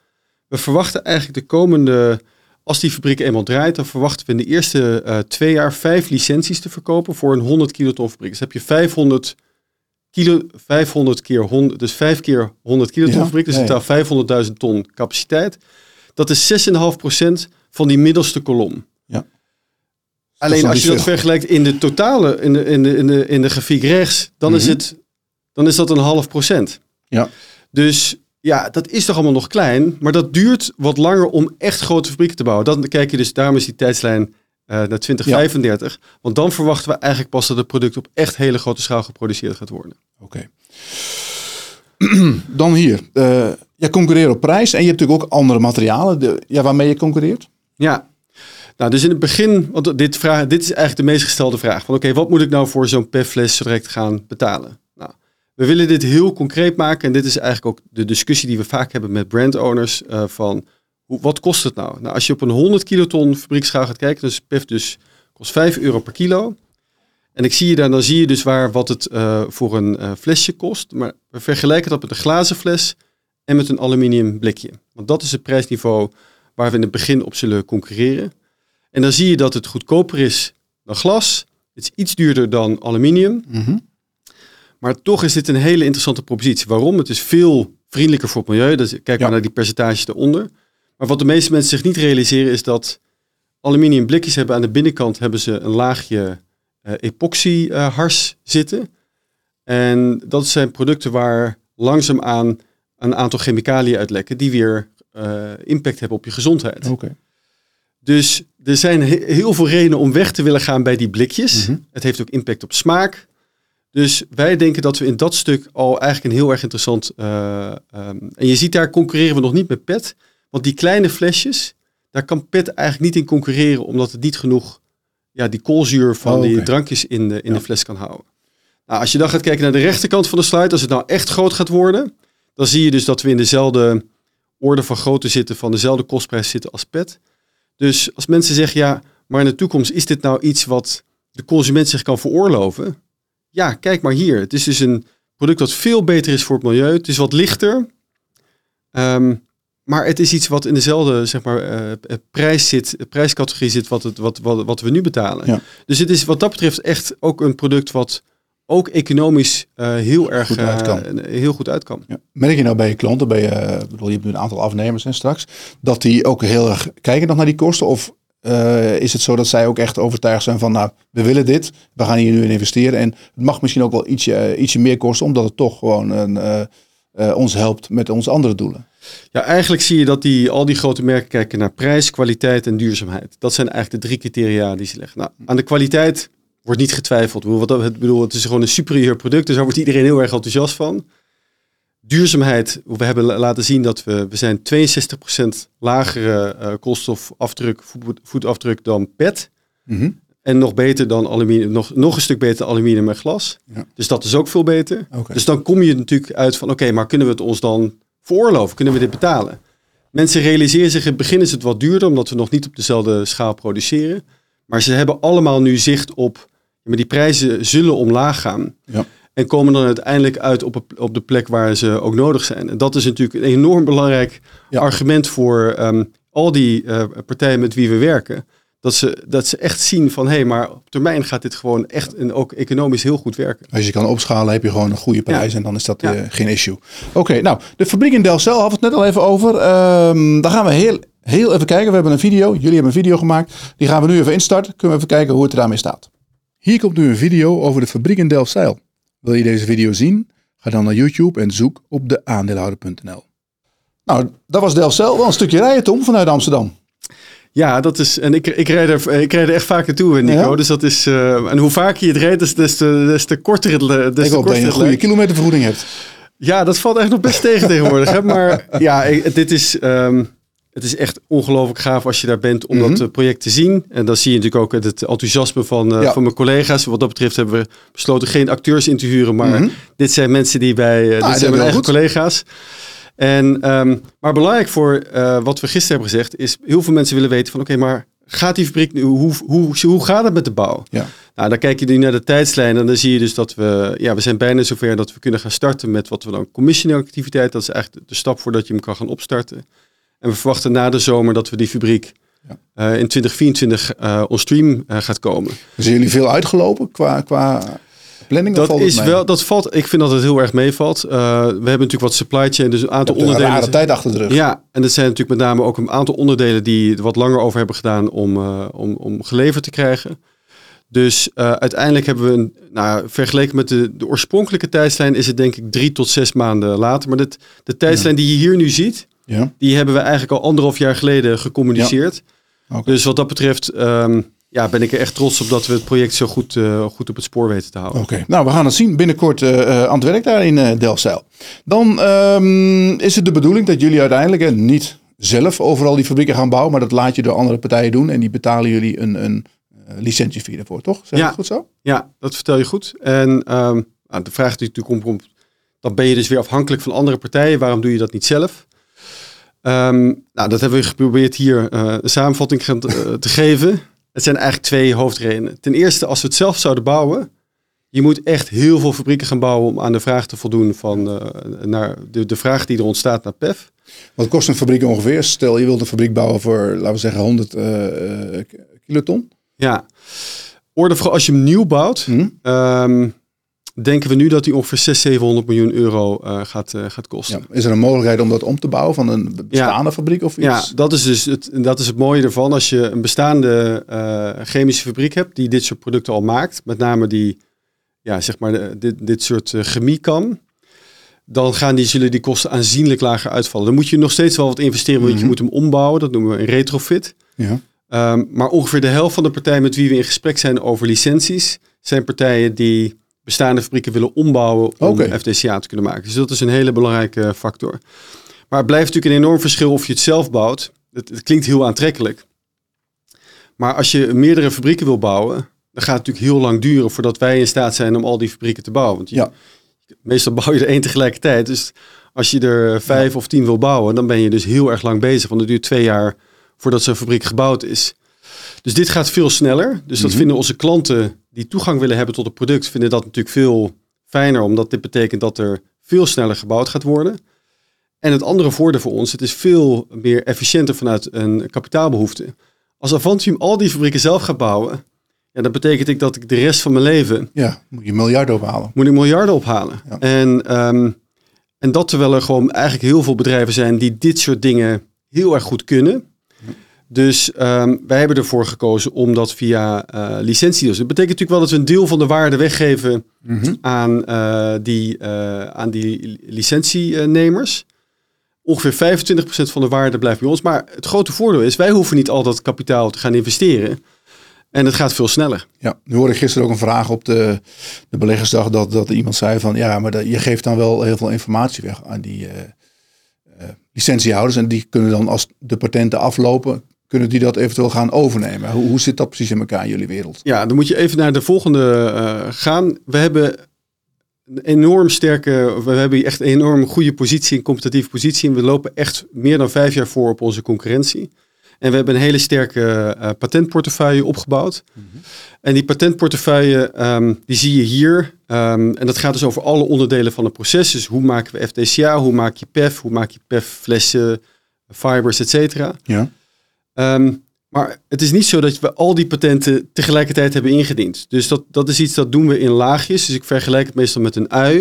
We verwachten eigenlijk de komende, als die fabriek eenmaal draait, dan verwachten we in de eerste eh, twee jaar vijf licenties te verkopen voor een 100 kiloton fabriek. Dus heb je 500 kilo, 500 keer 100, dus 5 keer 100 kiloton Ja, fabriek. Dus ja. totaal 500.000 ton capaciteit. Dat is 6,5% van die middelste kolom. Ja. Alleen als je dat vergelijkt in de totale, in de, in de, in de, in de grafiek rechts, dan, is Mhm. het, dan is dat een half procent. Ja. Dus ja, dat is toch allemaal nog klein, maar dat duurt wat langer om echt grote fabrieken te bouwen. Dan kijk je dus, daarom is die tijdslijn naar 2035. Want dan verwachten we eigenlijk pas dat het product op echt hele grote schaal geproduceerd gaat worden. Oké. dan hier. Uh, je concurreert op prijs en je hebt natuurlijk ook andere materialen de, ja, waarmee je concurreert. Ja, nou, dus in het begin, want dit, vraag, dit is eigenlijk de meest gestelde vraag. Van oké, wat moet ik nou voor zo'n PEF-fles direct gaan betalen? We willen dit heel concreet maken en dit is eigenlijk ook de discussie die we vaak hebben met brandowners uh, van hoe, wat kost het nou? Nou, als je op een 100 kiloton fabriekschaal gaat kijken, dus PEF dus kost 5 euro per kilo. En ik zie je dan, dan zie je dus waar wat het uh, voor een uh, flesje kost. Maar we vergelijken dat met een glazen fles en met een aluminium blikje. Want dat is het prijsniveau waar we in het begin op zullen concurreren. En dan zie je dat het goedkoper is dan glas. Het is iets duurder dan aluminium. Mhm. Maar toch is dit een hele interessante propositie. Waarom? Het is veel vriendelijker voor het milieu. Dus kijk maar naar die percentages eronder. Maar wat de meeste mensen zich niet realiseren is dat aluminium blikjes hebben aan de binnenkant hebben ze een laagje uh, epoxy uh, hars zitten. En dat zijn producten waar langzaamaan een aantal chemicaliën uitlekken die weer uh, impact hebben op je gezondheid. Oké. Dus er zijn heel veel redenen om weg te willen gaan bij die blikjes. Mhm. Het heeft ook impact op smaak. Dus wij denken dat we in dat stuk al eigenlijk een heel erg interessant. Uh, um, en je ziet daar concurreren we nog niet met PET. Want die kleine flesjes, daar kan PET eigenlijk niet in concurreren, omdat het niet genoeg ja, die koolzuur van Oh, die drankjes in de, in Ja. de fles kan houden. Nou, als je dan gaat kijken naar de rechterkant van de slide, als het nou echt groot gaat worden, dan zie je dus dat we in dezelfde orde van grootte zitten, van dezelfde kostprijs zitten als PET. Dus als mensen zeggen, ja, maar in de toekomst is dit nou iets wat de consument zich kan veroorloven? Ja, kijk maar hier. Het is dus een product dat veel beter is voor het milieu. Het is wat lichter. Ehm, maar het is iets wat in dezelfde zeg maar, eh, eh, prijs zit, eh, prijscategorie zit wat, het, wat, wat, wat we nu betalen. Ja. Dus het is wat dat betreft echt ook een product wat ook economisch eh, heel erg Goed uit kan. eh, heel goed uit kan. Ja. Merk je nou bij je klanten, bij je, eh, bedoel, je hebt nu een aantal afnemers en straks, dat die ook heel erg kijken nog naar die kosten? Of eh, is het zo dat zij ook echt overtuigd zijn van, nou, we willen dit, we gaan hier nu in investeren en het mag misschien ook wel ietsje, eh, ietsje meer kosten, omdat het toch gewoon een, eh, ons helpt met onze andere doelen. Ja, eigenlijk zie je dat die, al die grote merken kijken naar prijs, kwaliteit en duurzaamheid. Dat zijn eigenlijk de drie criteria die ze leggen. Nou, aan de kwaliteit wordt niet getwijfeld. Ik bedoel, het is gewoon een superieur product, dus daar wordt iedereen heel erg enthousiast van. Duurzaamheid, we hebben la- laten zien dat we, we zijn 62% lagere eh, koolstofafdruk, voet- voetafdruk dan PET. Mhm. En nog beter dan aluminium, nog, nog een stuk beter dan aluminium en glas. Ja. Dus dat is ook veel beter. Dus dan kom je natuurlijk uit van, oké, maar kunnen we het ons dan veroorloven? Kunnen we dit betalen? Mensen realiseren zich, in het begin is het wat duurder, omdat we nog niet op dezelfde schaal produceren. Maar ze hebben allemaal nu zicht op, maar die prijzen zullen omlaag gaan. Ja. En komen dan uiteindelijk uit op, op de plek waar ze ook nodig zijn. En dat is natuurlijk een enorm belangrijk Ja. argument voor ehm, al die eh, partijen met wie we werken. Dat ze, dat ze echt zien van, hé, hey, maar op termijn gaat dit gewoon echt en ook economisch heel goed werken. Als je kan opschalen, heb je gewoon een goede prijs en dan is dat Ja. eh, geen issue. Oké, nou, de fabriek in Delcel hadden we het net al even over. Ehm, daar gaan we heel, heel even kijken. We hebben een video, jullie hebben een video gemaakt. Die gaan we nu even instarten. Kunnen we even kijken hoe het ermee staat. Hier komt nu een video over de fabriek in Delfzijl. Wil je deze video zien? Ga dan naar YouTube en zoek op de aandeelhouder.nl. Nou, dat was Delfzijl. Wel een stukje rijden, Tom, vanuit Amsterdam. Ja, dat is. En ik, ik, rijd er, ik rijd er echt vaak naartoe, Nico. Ja? Dus dat is. eh, en hoe vaker je het rijdt, des, des, te, des te korter het. Des Ik hoop dat je een goede kilometervergoeding hebt. Ja, dat valt echt nog best tegen tegenwoordig. Hè? Maar ja, ik- dit is. ehm, het is echt ongelooflijk gaaf als je daar bent om Mhm. dat eh, project te zien. En dan zie je natuurlijk ook het enthousiasme van, eh, Ja. van mijn collega's. Wat dat betreft hebben we besloten geen acteurs in te huren. Maar Mhm. dit zijn mensen die wij. dat dit zijn mijn eigen goed. collega's. En, ehm, maar belangrijk voor wat we gisteren hebben gezegd, is heel veel mensen willen weten van oké, maar gaat die fabriek nu, hoe, hoe, hoe gaat het met de bouw? Ja. Nou, dan kijk je nu naar de tijdslijn en dan zie je dus dat we, ja, we zijn bijna zover dat we kunnen gaan starten met wat we dan commissioning activiteit, dat is eigenlijk de stap voordat je hem kan gaan opstarten. En we verwachten na de zomer dat we die fabriek Ja. eh, in 2024 eh on stream eh, gaat komen. Zijn jullie veel uitgelopen qua, qua planning? Dat valt is wel, dat valt, ik vind dat het heel erg meevalt. We hebben natuurlijk wat supply chain, dus een aantal hebt een onderdelen. rare tijd achter de rug. Ja, en dat zijn natuurlijk met name ook een aantal onderdelen die er wat langer over hebben gedaan om, om, om geleverd te krijgen. Dus uiteindelijk hebben we, een, nou, vergeleken met de, de oorspronkelijke tijdslijn, is het denk ik drie tot zes maanden later. Maar dit, de tijdslijn die je hier nu ziet, Ja. die hebben we eigenlijk al anderhalf jaar geleden gecommuniceerd. Dus wat dat betreft, ehm, ja, ben ik er echt trots op dat we het project zo goed, uh, goed op het spoor weten te houden. Oké, nou we gaan het zien binnenkort uh, aan het werk daar in uh, Delfzijl. Dan um, is het de bedoeling dat jullie uiteindelijk niet zelf overal die fabrieken gaan bouwen, maar dat laat je door andere partijen doen en die betalen jullie een, een licentiefee daarvoor, toch? Zeg ja, dat goed zo? Ja, dat vertel je goed. En um, nou, de vraag die natuurlijk komt, dan ben je dus weer afhankelijk van andere partijen. Waarom doe je dat niet zelf? Um, nou, dat hebben we geprobeerd hier uh, een samenvatting te, uh, te geven. Het zijn eigenlijk twee hoofdredenen. Ten eerste, als we het zelf zouden bouwen, je moet echt heel veel fabrieken gaan bouwen om aan de vraag te voldoen van uh, naar de, de vraag die er ontstaat naar PEF. Wat kost een fabriek ongeveer? Stel je wilt een fabriek bouwen voor, laten we zeggen, 100 uh, kiloton. Ja, orde voor als je hem nieuw bouwt, hmm. um, denken we nu dat die ongeveer 600, 700 miljoen euro uh, gaat, uh, gaat kosten. Ja. Is er een mogelijkheid om dat om te bouwen van een bestaande ja. fabriek of iets? Ja, dat is dus het, dat is het mooie ervan. Als je een bestaande uh, chemische fabriek hebt die dit soort producten al maakt, met name die, ja, zeg maar, de, dit, dit soort chemie kan, dan gaan die, zullen die kosten aanzienlijk lager uitvallen. Dan moet je nog steeds wel wat investeren, want mm -hmm. je moet hem ombouwen. Dat noemen we een retrofit. Ja. Um, maar ongeveer de helft van de partijen met wie we in gesprek zijn over licenties, zijn partijen die bestaande fabrieken willen ombouwen om okay. FDCA te kunnen maken. Dus dat is een hele belangrijke factor. Maar het blijft natuurlijk een enorm verschil of je het zelf bouwt. Het, het klinkt heel aantrekkelijk. Maar als je meerdere fabrieken wil bouwen, dan gaat het natuurlijk heel lang duren voordat wij in staat zijn om al die fabrieken te bouwen. Want je, ja. meestal bouw je er één tegelijkertijd. Dus als je er vijf ja. of tien wil bouwen, dan ben je dus heel erg lang bezig. Want het duurt twee jaar voordat zo'n fabriek gebouwd is. Dus dit gaat veel sneller. Dus dat mm -hmm. vinden onze klanten die toegang willen hebben tot het product, vinden dat natuurlijk veel fijner, omdat dit betekent dat er veel sneller gebouwd gaat worden. En het andere voordeel voor ons, het is veel meer efficiënter vanuit een kapitaalbehoefte. Als Avantium al die fabrieken zelf gaat bouwen, ja, dat betekent ik dat ik de rest van mijn leven... Ja, moet je miljarden ophalen. Moet ik miljarden ophalen. Ja. En, um, en dat terwijl er gewoon eigenlijk heel veel bedrijven zijn die dit soort dingen heel erg goed kunnen. Dus um, wij hebben ervoor gekozen om dat via uh, licentie te doen. Dat betekent natuurlijk wel dat we een deel van de waarde weggeven Mhm. mm -hmm. aan, uh, die, uh, aan die licentienemers. Ongeveer 25% van de waarde blijft bij ons. Maar het grote voordeel is, wij hoeven niet al dat kapitaal te gaan investeren. En het gaat veel sneller. Ja, nu hoorde ik gisteren ook een vraag op de, de beleggersdag dat, dat iemand zei van ja, maar dat, je geeft dan wel heel veel informatie weg aan die uh, uh, licentiehouders. En die kunnen dan als de patenten aflopen, kunnen die dat eventueel gaan overnemen? Hoe, hoe zit dat precies in elkaar in jullie wereld? Ja, dan moet je even naar de volgende uh, gaan. We hebben een enorm sterke, we hebben echt een enorm goede positie, een competitieve positie. En we lopen echt meer dan vijf jaar voor op onze concurrentie. En we hebben een hele sterke uh, patentportefeuille opgebouwd. Mm -hmm. En die patentportefeuille, um, die zie je hier. Um, en dat gaat dus over alle onderdelen van het proces. Dus hoe maken we FDCA, hoe maak je PEF, hoe maak je PEF-flessen, fibers, et cetera. Ja. Um, maar het is niet zo dat we al die patenten tegelijkertijd hebben ingediend. Dus dat, dat is iets dat doen we in laagjes. Dus ik vergelijk het meestal met een ui.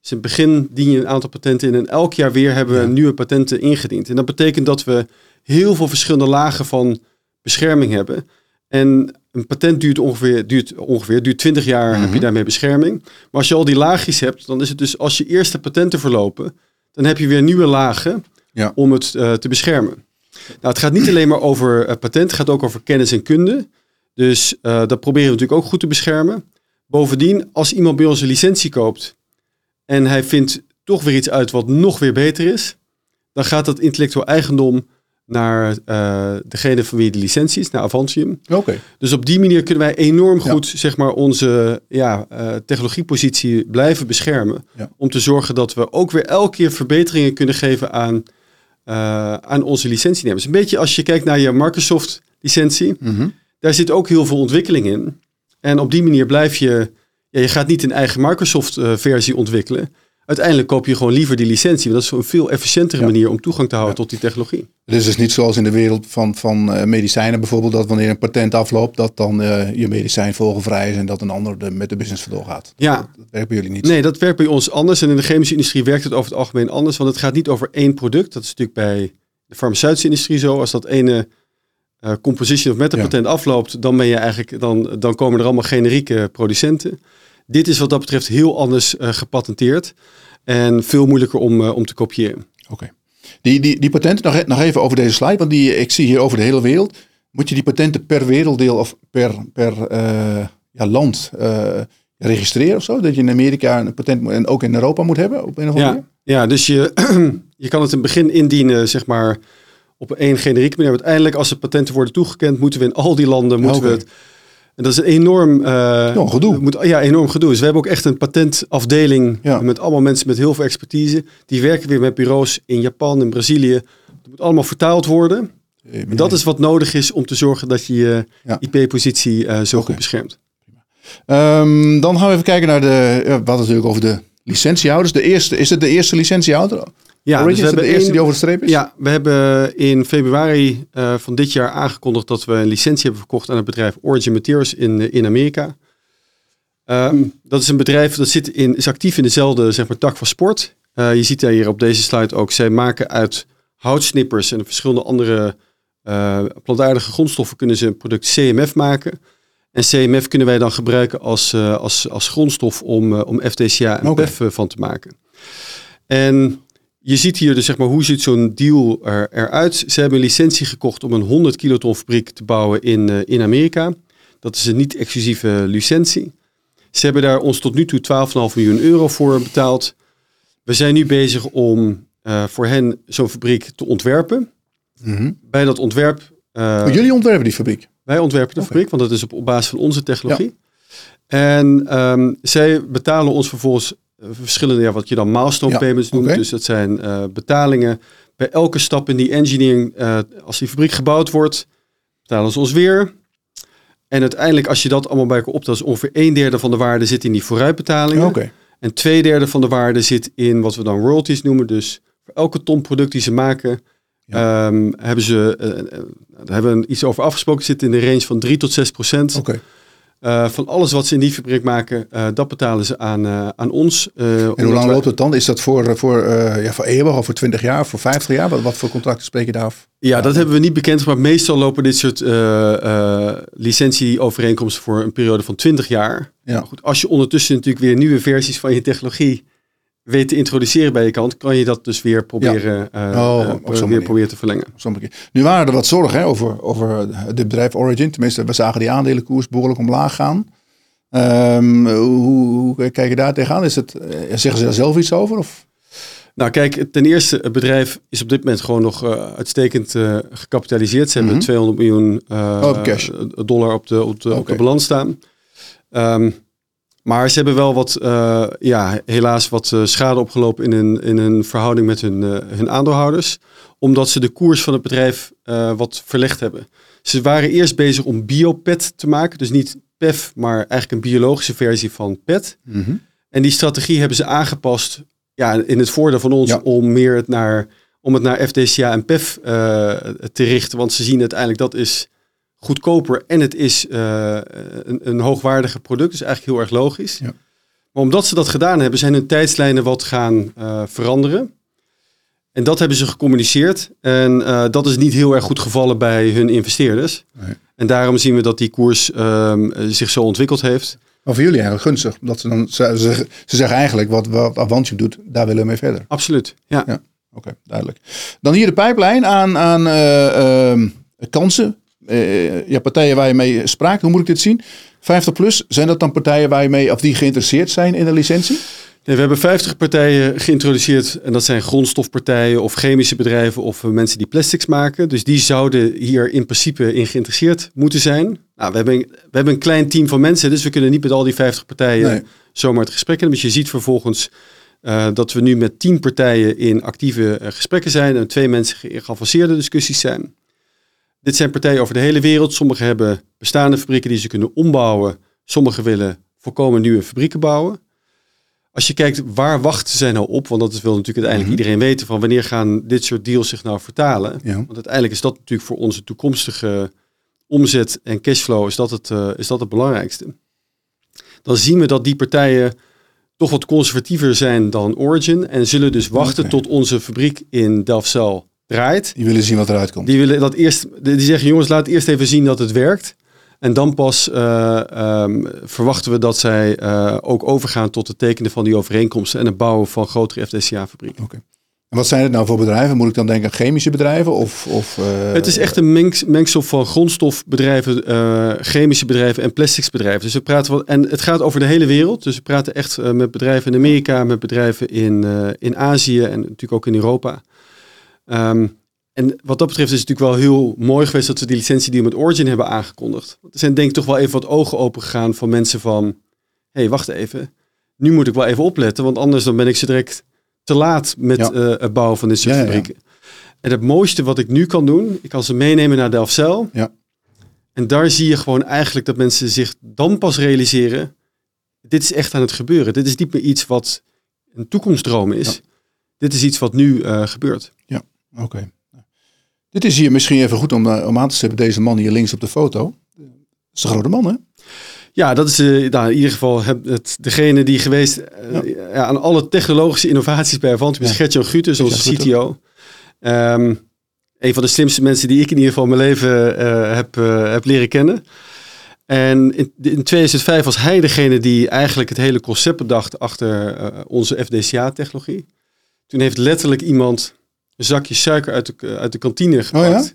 Dus in het begin dien je een aantal patenten in en elk jaar weer hebben we ja. nieuwe patenten ingediend. En dat betekent dat we heel veel verschillende lagen van bescherming hebben. En een patent duurt ongeveer, duurt ongeveer duurt 20 jaar, mm -hmm. heb je daarmee bescherming. Maar als je al die laagjes hebt, dan is het dus als je eerste patenten verlopen, dan heb je weer nieuwe lagen ja. om het uh, te beschermen. Nou, het gaat niet alleen maar over uh, patent, het gaat ook over kennis en kunde. Dus uh, dat proberen we natuurlijk ook goed te beschermen. Bovendien, als iemand bij ons een licentie koopt en hij vindt toch weer iets uit wat nog weer beter is, dan gaat dat intellectueel eigendom naar uh, degene van wie de licentie is, naar Avantium. Okay. Dus op die manier kunnen wij enorm goed ja. zeg maar, onze ja, uh, technologiepositie blijven beschermen. Ja. Om te zorgen dat we ook weer elke keer verbeteringen kunnen geven aan, uh, aan onze licentienemers. Een beetje als je kijkt naar je Microsoft licentie. Mm -hmm. Daar zit ook heel veel ontwikkeling in. En op die manier blijf je... Ja, je gaat niet een eigen Microsoft versie ontwikkelen uiteindelijk koop je gewoon liever die licentie. Want dat is een veel efficiëntere ja. manier om toegang te houden ja. tot die technologie. Het is dus niet zoals in de wereld van, van uh, medicijnen bijvoorbeeld, dat wanneer een patent afloopt, dat dan uh, je medicijn vogelvrij is en dat een ander de, met de business vandoor gaat. Ja. Dat, dat, werkt bij jullie niet. Nee, dat werkt bij ons anders. En in de chemische industrie werkt het over het algemeen anders. Want het gaat niet over één product. Dat is natuurlijk bij de farmaceutische industrie zo. Als dat ene uh, composition of met een ja. patent afloopt, dan, ben je eigenlijk, dan, dan komen er allemaal generieke producenten. Dit is wat dat betreft heel anders gepatenteerd. En veel moeilijker om, uh, om te kopiëren. Oké. Okay. Die, die, die patenten, nog, nog even over deze slide, want die, ik zie hier over de hele wereld. Moet je die patenten per werelddeel of per, per eh, ja, land eh, registreren of zo? Dat je in Amerika een patent moet, en ook in Europa moet hebben op een of andere Ja, manier? ja dus je, je kan het in het begin indienen, zeg maar, op één generieke manier. Uiteindelijk, als de patenten worden toegekend, moeten we in al die landen, moeten we het... En dat is een enorm... eh, Nog gedoe. Moet, ja, enorm gedoe. Dus we hebben ook echt een patentafdeling Ja. met allemaal mensen met heel veel expertise. Die werken weer met bureaus in Japan, in Brazilië. Het moet allemaal vertaald worden. En dat is wat nodig is om te zorgen dat je je Ja. IP-positie eh, zo goed beschermt. Ehm, dan gaan we even kijken naar de. ja, We hadden het natuurlijk over de licentiehouders. De eerste, is het de eerste licentiehouder? Ja, dus we het de hebben eerste één- die over de streep is? Ja, we hebben in februari eh, van dit jaar aangekondigd dat we een licentie hebben verkocht aan het bedrijf Origin Materials in, eh, in Amerika. Ehm, dat is een bedrijf dat zit in, is actief in dezelfde zeg maar, tak van sport. Eh, je ziet daar hier op deze slide ook, zij maken uit houtsnippers en verschillende andere plantaardige grondstoffen kunnen ze een product CMF maken. En CMF kunnen wij dan gebruiken als, als, als grondstof om, om FTCA en. PEF van te maken. En je ziet hier dus zeg maar hoe ziet zo'n deal er, eruit. Ze hebben een licentie gekocht om een 100 kiloton fabriek te bouwen in, eh, in Amerika. Dat is een niet-exclusieve licentie. Ze hebben daar ons tot nu toe 12,5 miljoen euro voor betaald. We zijn nu bezig om eh, voor hen zo'n fabriek te ontwerpen. Mhm. Bij dat ontwerp, eh, Oh, jullie ontwerpen die fabriek. wij ontwerpen de fabriek, want dat is op, op basis van onze technologie. En ehm, zij betalen ons vervolgens verschillende, ja, wat je dan milestone Ja, payments noemt. Dus dat zijn eh, betalingen bij elke stap in die engineering. eh, als die fabriek gebouwd wordt, betalen ze ons weer. En uiteindelijk, als je dat allemaal bij elkaar optelt, is ongeveer een derde van de waarde zit in die vooruitbetalingen. En twee derde van de waarde zit in wat we dan royalties noemen. Dus voor elke ton product die ze maken, ehm, hebben ze, eh, daar hebben we iets over afgesproken, zit in de range van 3 tot 6 procent. Oké. Eh, van alles wat ze in die fabriek maken, eh, dat betalen ze aan, eh, aan ons. En hoe lang loopt het dan? Is dat voor, voor, ja, voor eeuwig of voor 20 jaar of voor 50 jaar? Wat, wat voor contracten spreek je daar af? Ja, dat hebben we niet bekend, maar meestal lopen dit soort licentieovereenkomsten voor een periode van 20 jaar. Ja. Maar goed, als je ondertussen natuurlijk weer nieuwe versies van je technologie weet te introduceren bij je kant, kan je dat dus weer proberen, eh, Oh, eh, weer manier. proberen te verlengen. Nu waren er wat zorgen hè, over, over dit bedrijf Origin. Tenminste, we zagen die aandelenkoers behoorlijk omlaag gaan. Ehm, hoe, hoe kijk je daar tegenaan? Is het, eh, zeggen ze daar zelf iets over? Of? Nou kijk, ten eerste, het bedrijf is op dit moment gewoon nog uitstekend gecapitaliseerd. Ze hebben Mhm. 200 miljoen eh, Oh, dollar op de, op de, op Oké. de balans staan. Ehm, maar ze hebben wel wat, eh, ja, helaas wat eh, schade opgelopen in hun, in hun verhouding met hun, eh, hun aandeelhouders. Omdat ze de koers van het bedrijf wat verlegd hebben. Ze waren eerst bezig om biopet te maken. Dus niet PEF, maar eigenlijk een biologische versie van PET. En die strategie hebben ze aangepast ja, in het voordeel van ons Ja. om meer het naar, om het naar FDCA en PEF te richten. Want ze zien uiteindelijk dat is goedkoper en het is eh, een, een hoogwaardiger product. Dus eigenlijk heel erg logisch. Ja. Maar omdat ze dat gedaan hebben, zijn hun tijdslijnen wat gaan eh, veranderen. En dat hebben ze gecommuniceerd. En eh, dat is niet heel erg goed gevallen bij hun investeerders. Nee. En daarom zien we dat die koers ehm, zich zo ontwikkeld heeft. Maar voor jullie eigenlijk gunstig. Omdat ze, dan, ze, ze, ze zeggen eigenlijk wat, wat Avantium doet, daar willen we mee verder. Absoluut. Ja. Ja. Oké, duidelijk. Dan hier de pijplijn aan, aan eh, ehm, kansen. Eh, ja, partijen waar je mee spraakt. Hoe moet ik dit zien? 50 plus, zijn dat dan partijen waar je mee, of die geïnteresseerd zijn in een licentie? Nee, we hebben 50 partijen geïntroduceerd. En dat zijn grondstofpartijen of chemische bedrijven of eh, mensen die plastics maken. Dus die zouden hier in principe in geïnteresseerd moeten zijn. Nou, we, hebben, we hebben een klein team van mensen, dus we kunnen niet met al die 50 partijen Nee. zomaar het gesprek hebben. Dus je ziet vervolgens eh, dat we nu met 10 partijen in actieve eh, gesprekken zijn en twee mensen in geavanceerde discussies zijn. Dit zijn partijen over de hele wereld. Sommigen hebben bestaande fabrieken die ze kunnen ombouwen. Sommigen willen volkomen nieuwe fabrieken bouwen. Als je kijkt waar wachten zij nou op, want dat wil natuurlijk uiteindelijk iedereen weten van wanneer gaan dit soort deals zich nou vertalen. Ja. Want uiteindelijk is dat natuurlijk voor onze toekomstige omzet en cashflow is dat het, eh, is dat het belangrijkste. Dan zien we dat die partijen toch wat conservatiever zijn dan Origin en zullen dus wachten tot onze fabriek in Delfzijl draait. Die willen zien wat eruit komt. Die willen dat eerst, die zeggen jongens, laat eerst even zien dat het werkt. En dan pas eh, ehm, verwachten we dat zij eh, ook overgaan tot het tekenen van die overeenkomsten en het bouwen van grotere FDCA-fabrieken. Oké. En wat zijn het nou voor bedrijven? Moet ik dan denken aan chemische bedrijven? Of, of, uh, het is echt een mengs, mengsel van grondstofbedrijven, uh, chemische bedrijven en plasticsbedrijven. Dus we praten en het gaat over de hele wereld. Dus we praten echt uh, met bedrijven in Amerika, met bedrijven in, in Azië en natuurlijk ook in Europa. Um, en wat dat betreft is het natuurlijk wel heel mooi geweest dat we die licentie die met Origin hebben aangekondigd. Er zijn denk ik toch wel even wat ogen open gegaan van mensen van, hé, hey, wacht even. Nu moet ik wel even opletten, want anders dan ben ik ze direct te laat met ja. uh, het bouwen van dit soort Ja, ja, fabrieken. En het mooiste wat ik nu kan doen, ik kan ze meenemen naar Delfzijl. Ja. En daar zie je gewoon eigenlijk dat mensen zich dan pas realiseren, dit is echt aan het gebeuren. Dit is niet meer iets wat een toekomstdroom is. Dit is iets wat nu uh, gebeurt. Ja, oké. Dit is hier misschien even goed om, uh, om aan te zetten. Deze man hier links op de foto. Dat is een grote man, hè? Ja, dat is uh, nou, in ieder geval het, het, degene die geweest uh, ja. Ja, aan alle technologische innovaties bij Avantium is ja. Gertjan Gutes, onze CTO. Um, een van de slimste mensen die ik in ieder geval in mijn leven heb, heb leren kennen. En in, in, 2005 was hij degene die eigenlijk het hele concept bedacht achter onze FDCA-technologie. Toen heeft letterlijk iemand zakje suiker uit de, uit de kantine gepakt. Oh ja?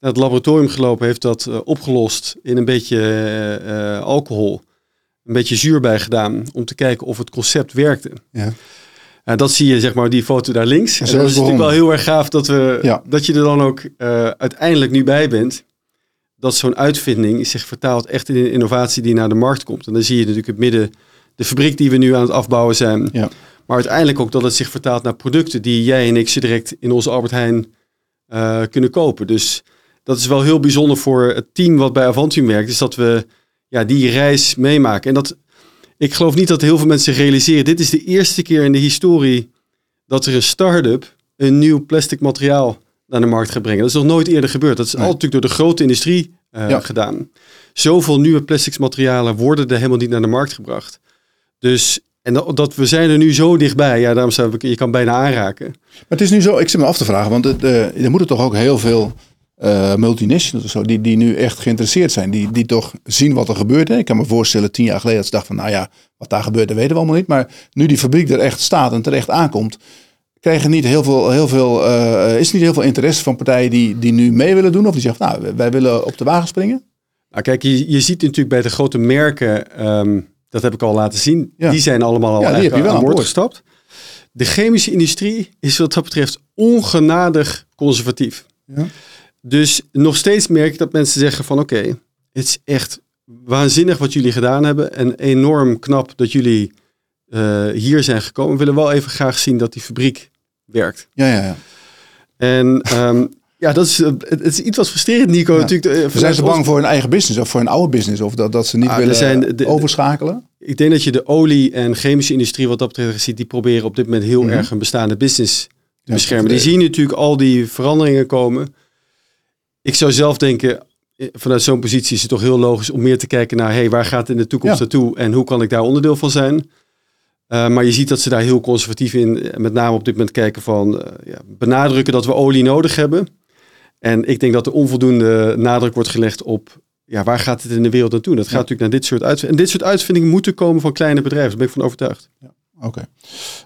naar het laboratorium gelopen, heeft dat uh, opgelost in een beetje uh, alcohol, een beetje zuur bij gedaan, om te kijken of het concept werkte. Ja. Uh, dat zie je, zeg maar, die foto daar links. En, en dat is natuurlijk wel heel erg gaaf dat, we, ja. dat je er dan ook uiteindelijk nu bij bent. Dat zo'n uitvinding zich vertaalt echt in een innovatie die naar de markt komt. En dan zie je natuurlijk het midden, de fabriek die we nu aan het afbouwen zijn. Ja. Maar uiteindelijk ook dat het zich vertaalt naar producten die jij en ik ze direct in onze Albert Heijn kunnen kopen. Dus dat is wel heel bijzonder voor het team wat bij Avantium werkt, is dat we ja, die reis meemaken. En dat, ik geloof niet dat heel veel mensen realiseren. Dit is de eerste keer in de historie dat er een start-up een nieuw plastic materiaal naar de markt gaat brengen. Dat is nog nooit eerder gebeurd. Dat is Nee. altijd natuurlijk door de grote industrie uh, Ja. gedaan. Zoveel nieuwe plastics materialen worden er helemaal niet naar de markt gebracht. Dus, en dat, dat we zijn er nu zo dichtbij. Ja, daarom zou ik, je kan bijna aanraken. Maar het is nu zo, ik zit me af te vragen, want het, eh, er moeten toch ook heel veel eh, multinationals of zo, die, die nu echt geïnteresseerd zijn, die, die toch zien wat er gebeurt. Hè? Ik kan me voorstellen, tien jaar geleden dat ze dachten van, nou ja, wat daar gebeurt, dat weten we allemaal niet. Maar nu die fabriek er echt staat en terecht aankomt, krijgen niet heel veel, heel veel, eh, is niet heel veel interesse van partijen die, die nu mee willen doen? Of die zeggen, nou, wij willen op de wagen springen? Nou, kijk, je, je ziet natuurlijk bij de grote merken, ehm, dat heb ik al laten zien, Ja. die zijn allemaal al Ja, die eigenlijk heb je wel aan aan boord gestapt. De chemische industrie is wat dat betreft ongenadig conservatief. Ja. Dus nog steeds merk ik dat mensen zeggen van oké, het is echt waanzinnig wat jullie gedaan hebben en enorm knap dat jullie eh, hier zijn gekomen. We willen wel even graag zien dat die fabriek werkt. Ja, ja, ja. En ehm, ja, dat is, eh, het, is iets wat frustrerend, Nico. Ja. Natuurlijk, eh, Zijn ze ons- bang voor hun eigen business of voor hun oude business? Of dat, dat ze niet Ah, willen zijn de- de- overschakelen? Ik denk dat je de olie- en chemische industrie wat dat betreft ziet, die proberen op dit moment heel Mhm. erg een bestaande business te beschermen. Die zien natuurlijk al die veranderingen komen. Ik zou zelf denken, eh, vanuit zo'n positie is het toch heel logisch om meer te kijken naar, hey, waar gaat het in de toekomst Ja. naartoe en hoe kan ik daar onderdeel van zijn? Uh, maar je ziet dat ze daar heel conservatief in, met name op dit moment kijken van, uh, ja, benadrukken dat we olie nodig hebben. En ik denk dat er onvoldoende nadruk wordt gelegd op, ja, waar gaat het in de wereld naartoe? Dat gaat Ja. natuurlijk naar dit soort uitvindingen. En dit soort uitvindingen moeten komen van kleine bedrijven, daar ben ik van overtuigd. Oké.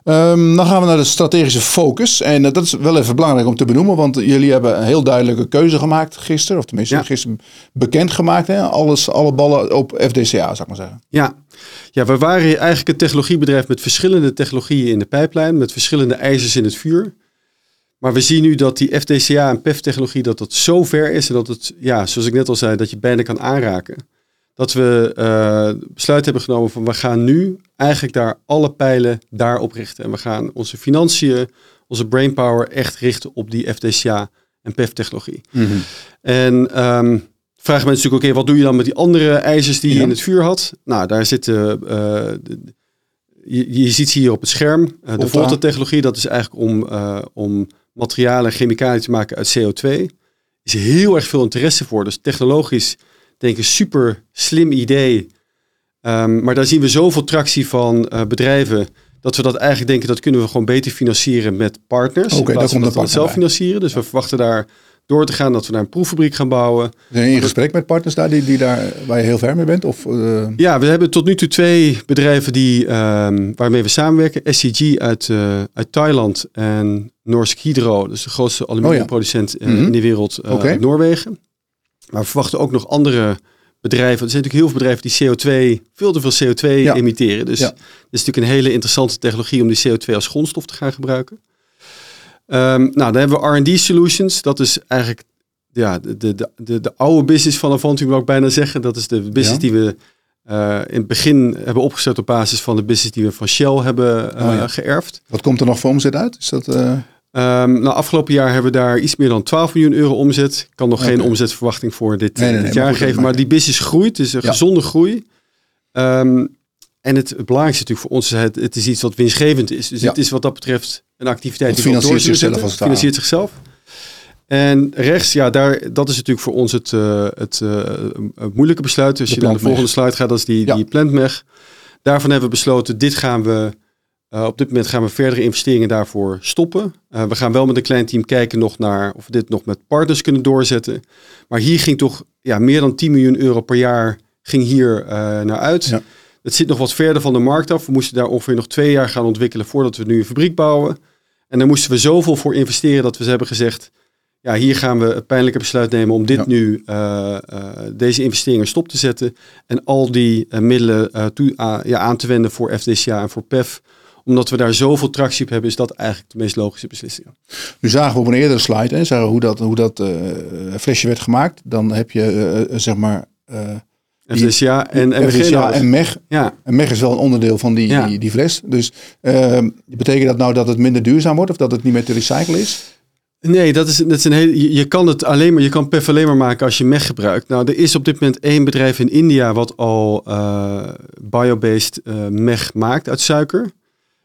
Ehm, dan gaan we naar de strategische focus. En eh, dat is wel even belangrijk om te benoemen, want jullie hebben een heel duidelijke keuze gemaakt gisteren. Of tenminste, Ja. gisteren bekendgemaakt. Hè? Alles, alle ballen op FDCA, zou ik maar zeggen. Ja. ja, we waren eigenlijk een technologiebedrijf met verschillende technologieën in de pijplijn, met verschillende ijzers in het vuur. Maar we zien nu dat die FDCA en PEF-technologie dat dat zo ver is en dat het, ja, zoals ik net al zei, dat je bijna kan aanraken. Dat we uh, besluit hebben genomen van we gaan nu eigenlijk daar alle pijlen daarop richten. En we gaan onze financiën, onze brainpower echt richten op die FDCA en PEF-technologie. En um, vragen mensen natuurlijk, oké, wat doe je dan met die andere ijzers die Ja. je in het vuur had? Nou, daar zitten, uh, de, je, je, ziet hier op het scherm. Uh, de Volta. Volta-technologie, dat is eigenlijk om, uh, om materialen en chemicaliën te maken uit CO2. is heel erg veel interesse voor. Dus technologisch denk ik een super slim idee. Um, maar daar zien we zoveel tractie van uh, bedrijven dat we dat eigenlijk denken dat kunnen we gewoon beter financieren met partners. Oké, plaats van komt dat we het partner zelf bij. financieren. Dus we verwachten daar door te gaan, dat we naar een proeffabriek gaan bouwen. Zijn je in gesprek met partners daar, die, die daar waar je heel ver mee bent? Of, uh... Ja, we hebben tot nu toe twee bedrijven die, um, waarmee we samenwerken. SCG uit, uh, uit Thailand en Norsk Hydro, dus de grootste aluminiumproducent oh, ja. mm -hmm. in de wereld okay. uit Noorwegen. Maar we verwachten ook nog andere bedrijven. Er zijn natuurlijk heel veel bedrijven die CO2, veel te veel CO2 ja. emitteren. Dus ja. het is natuurlijk een hele interessante technologie om die CO2 als grondstof te gaan gebruiken. Um, nou, dan hebben we R&D Solutions. Dat is eigenlijk ja, de, de, de, de oude business van Avanti, wil ik bijna zeggen. Dat is de business die we uh, in het begin hebben opgezet op basis van de business die we van Shell hebben uh, oh, ja. geërfd. Wat komt er nog voor omzet uit? Is dat... Uh... Um, nou, afgelopen jaar hebben we daar iets meer dan 12 miljoen euro omzet. Ik kan nog okay. geen omzetverwachting voor dit, nee, nee, dit jaar geven, maar, maar die business groeit. Is een ja. gezonde groei. Um, en het, het, belangrijkste natuurlijk voor ons is het, het is iets wat winstgevend is. Dus ja. het is wat dat betreft een activiteit die financiert zichzelf. Financiert zichzelf. En rechts, ja, daar, dat is natuurlijk voor ons het, uh, het, uh, het moeilijke besluit. Als de je naar de volgende slide gaat, dat is die, ja. die plantmeg. Daarvan hebben we besloten, dit gaan we, uh, op dit moment gaan we verdere investeringen daarvoor stoppen. we gaan wel met een klein team kijken nog naar of we dit nog met partners kunnen doorzetten. Maar hier ging toch ja, meer dan 10 miljoen euro per jaar ging hier naar uit. Ja. Het zit nog wat verder van de markt af. We moesten daar ongeveer nog twee jaar gaan ontwikkelen voordat we nu een fabriek bouwen. En daar moesten we zoveel voor investeren dat we hebben gezegd, ja, hier gaan we het pijnlijke besluit nemen om dit ja. nu, uh, uh, deze investeringen stop te zetten. En al die uh, middelen toe, ja, aan te wenden voor FDCA en voor PEF. Omdat we daar zoveel tractie op hebben, is dat eigenlijk de meest logische beslissing. Nu zagen we op een eerdere slide, hè, hoe dat, hoe dat flesje werd gemaakt. Dan heb je, zeg maar... FDCA en FDCA en MEG. Ja. En MEG is wel een onderdeel van die, ja. die, die, fles. Dus betekent dat nou dat het minder duurzaam wordt of dat het niet meer te recyclen is? Nee, dat is, dat is een hele, je, kan het alleen maar, je kan PEF alleen maar maken als je MEG gebruikt. Nou, er is op dit moment één bedrijf in India wat al uh, biobased uh, MEG maakt uit suiker.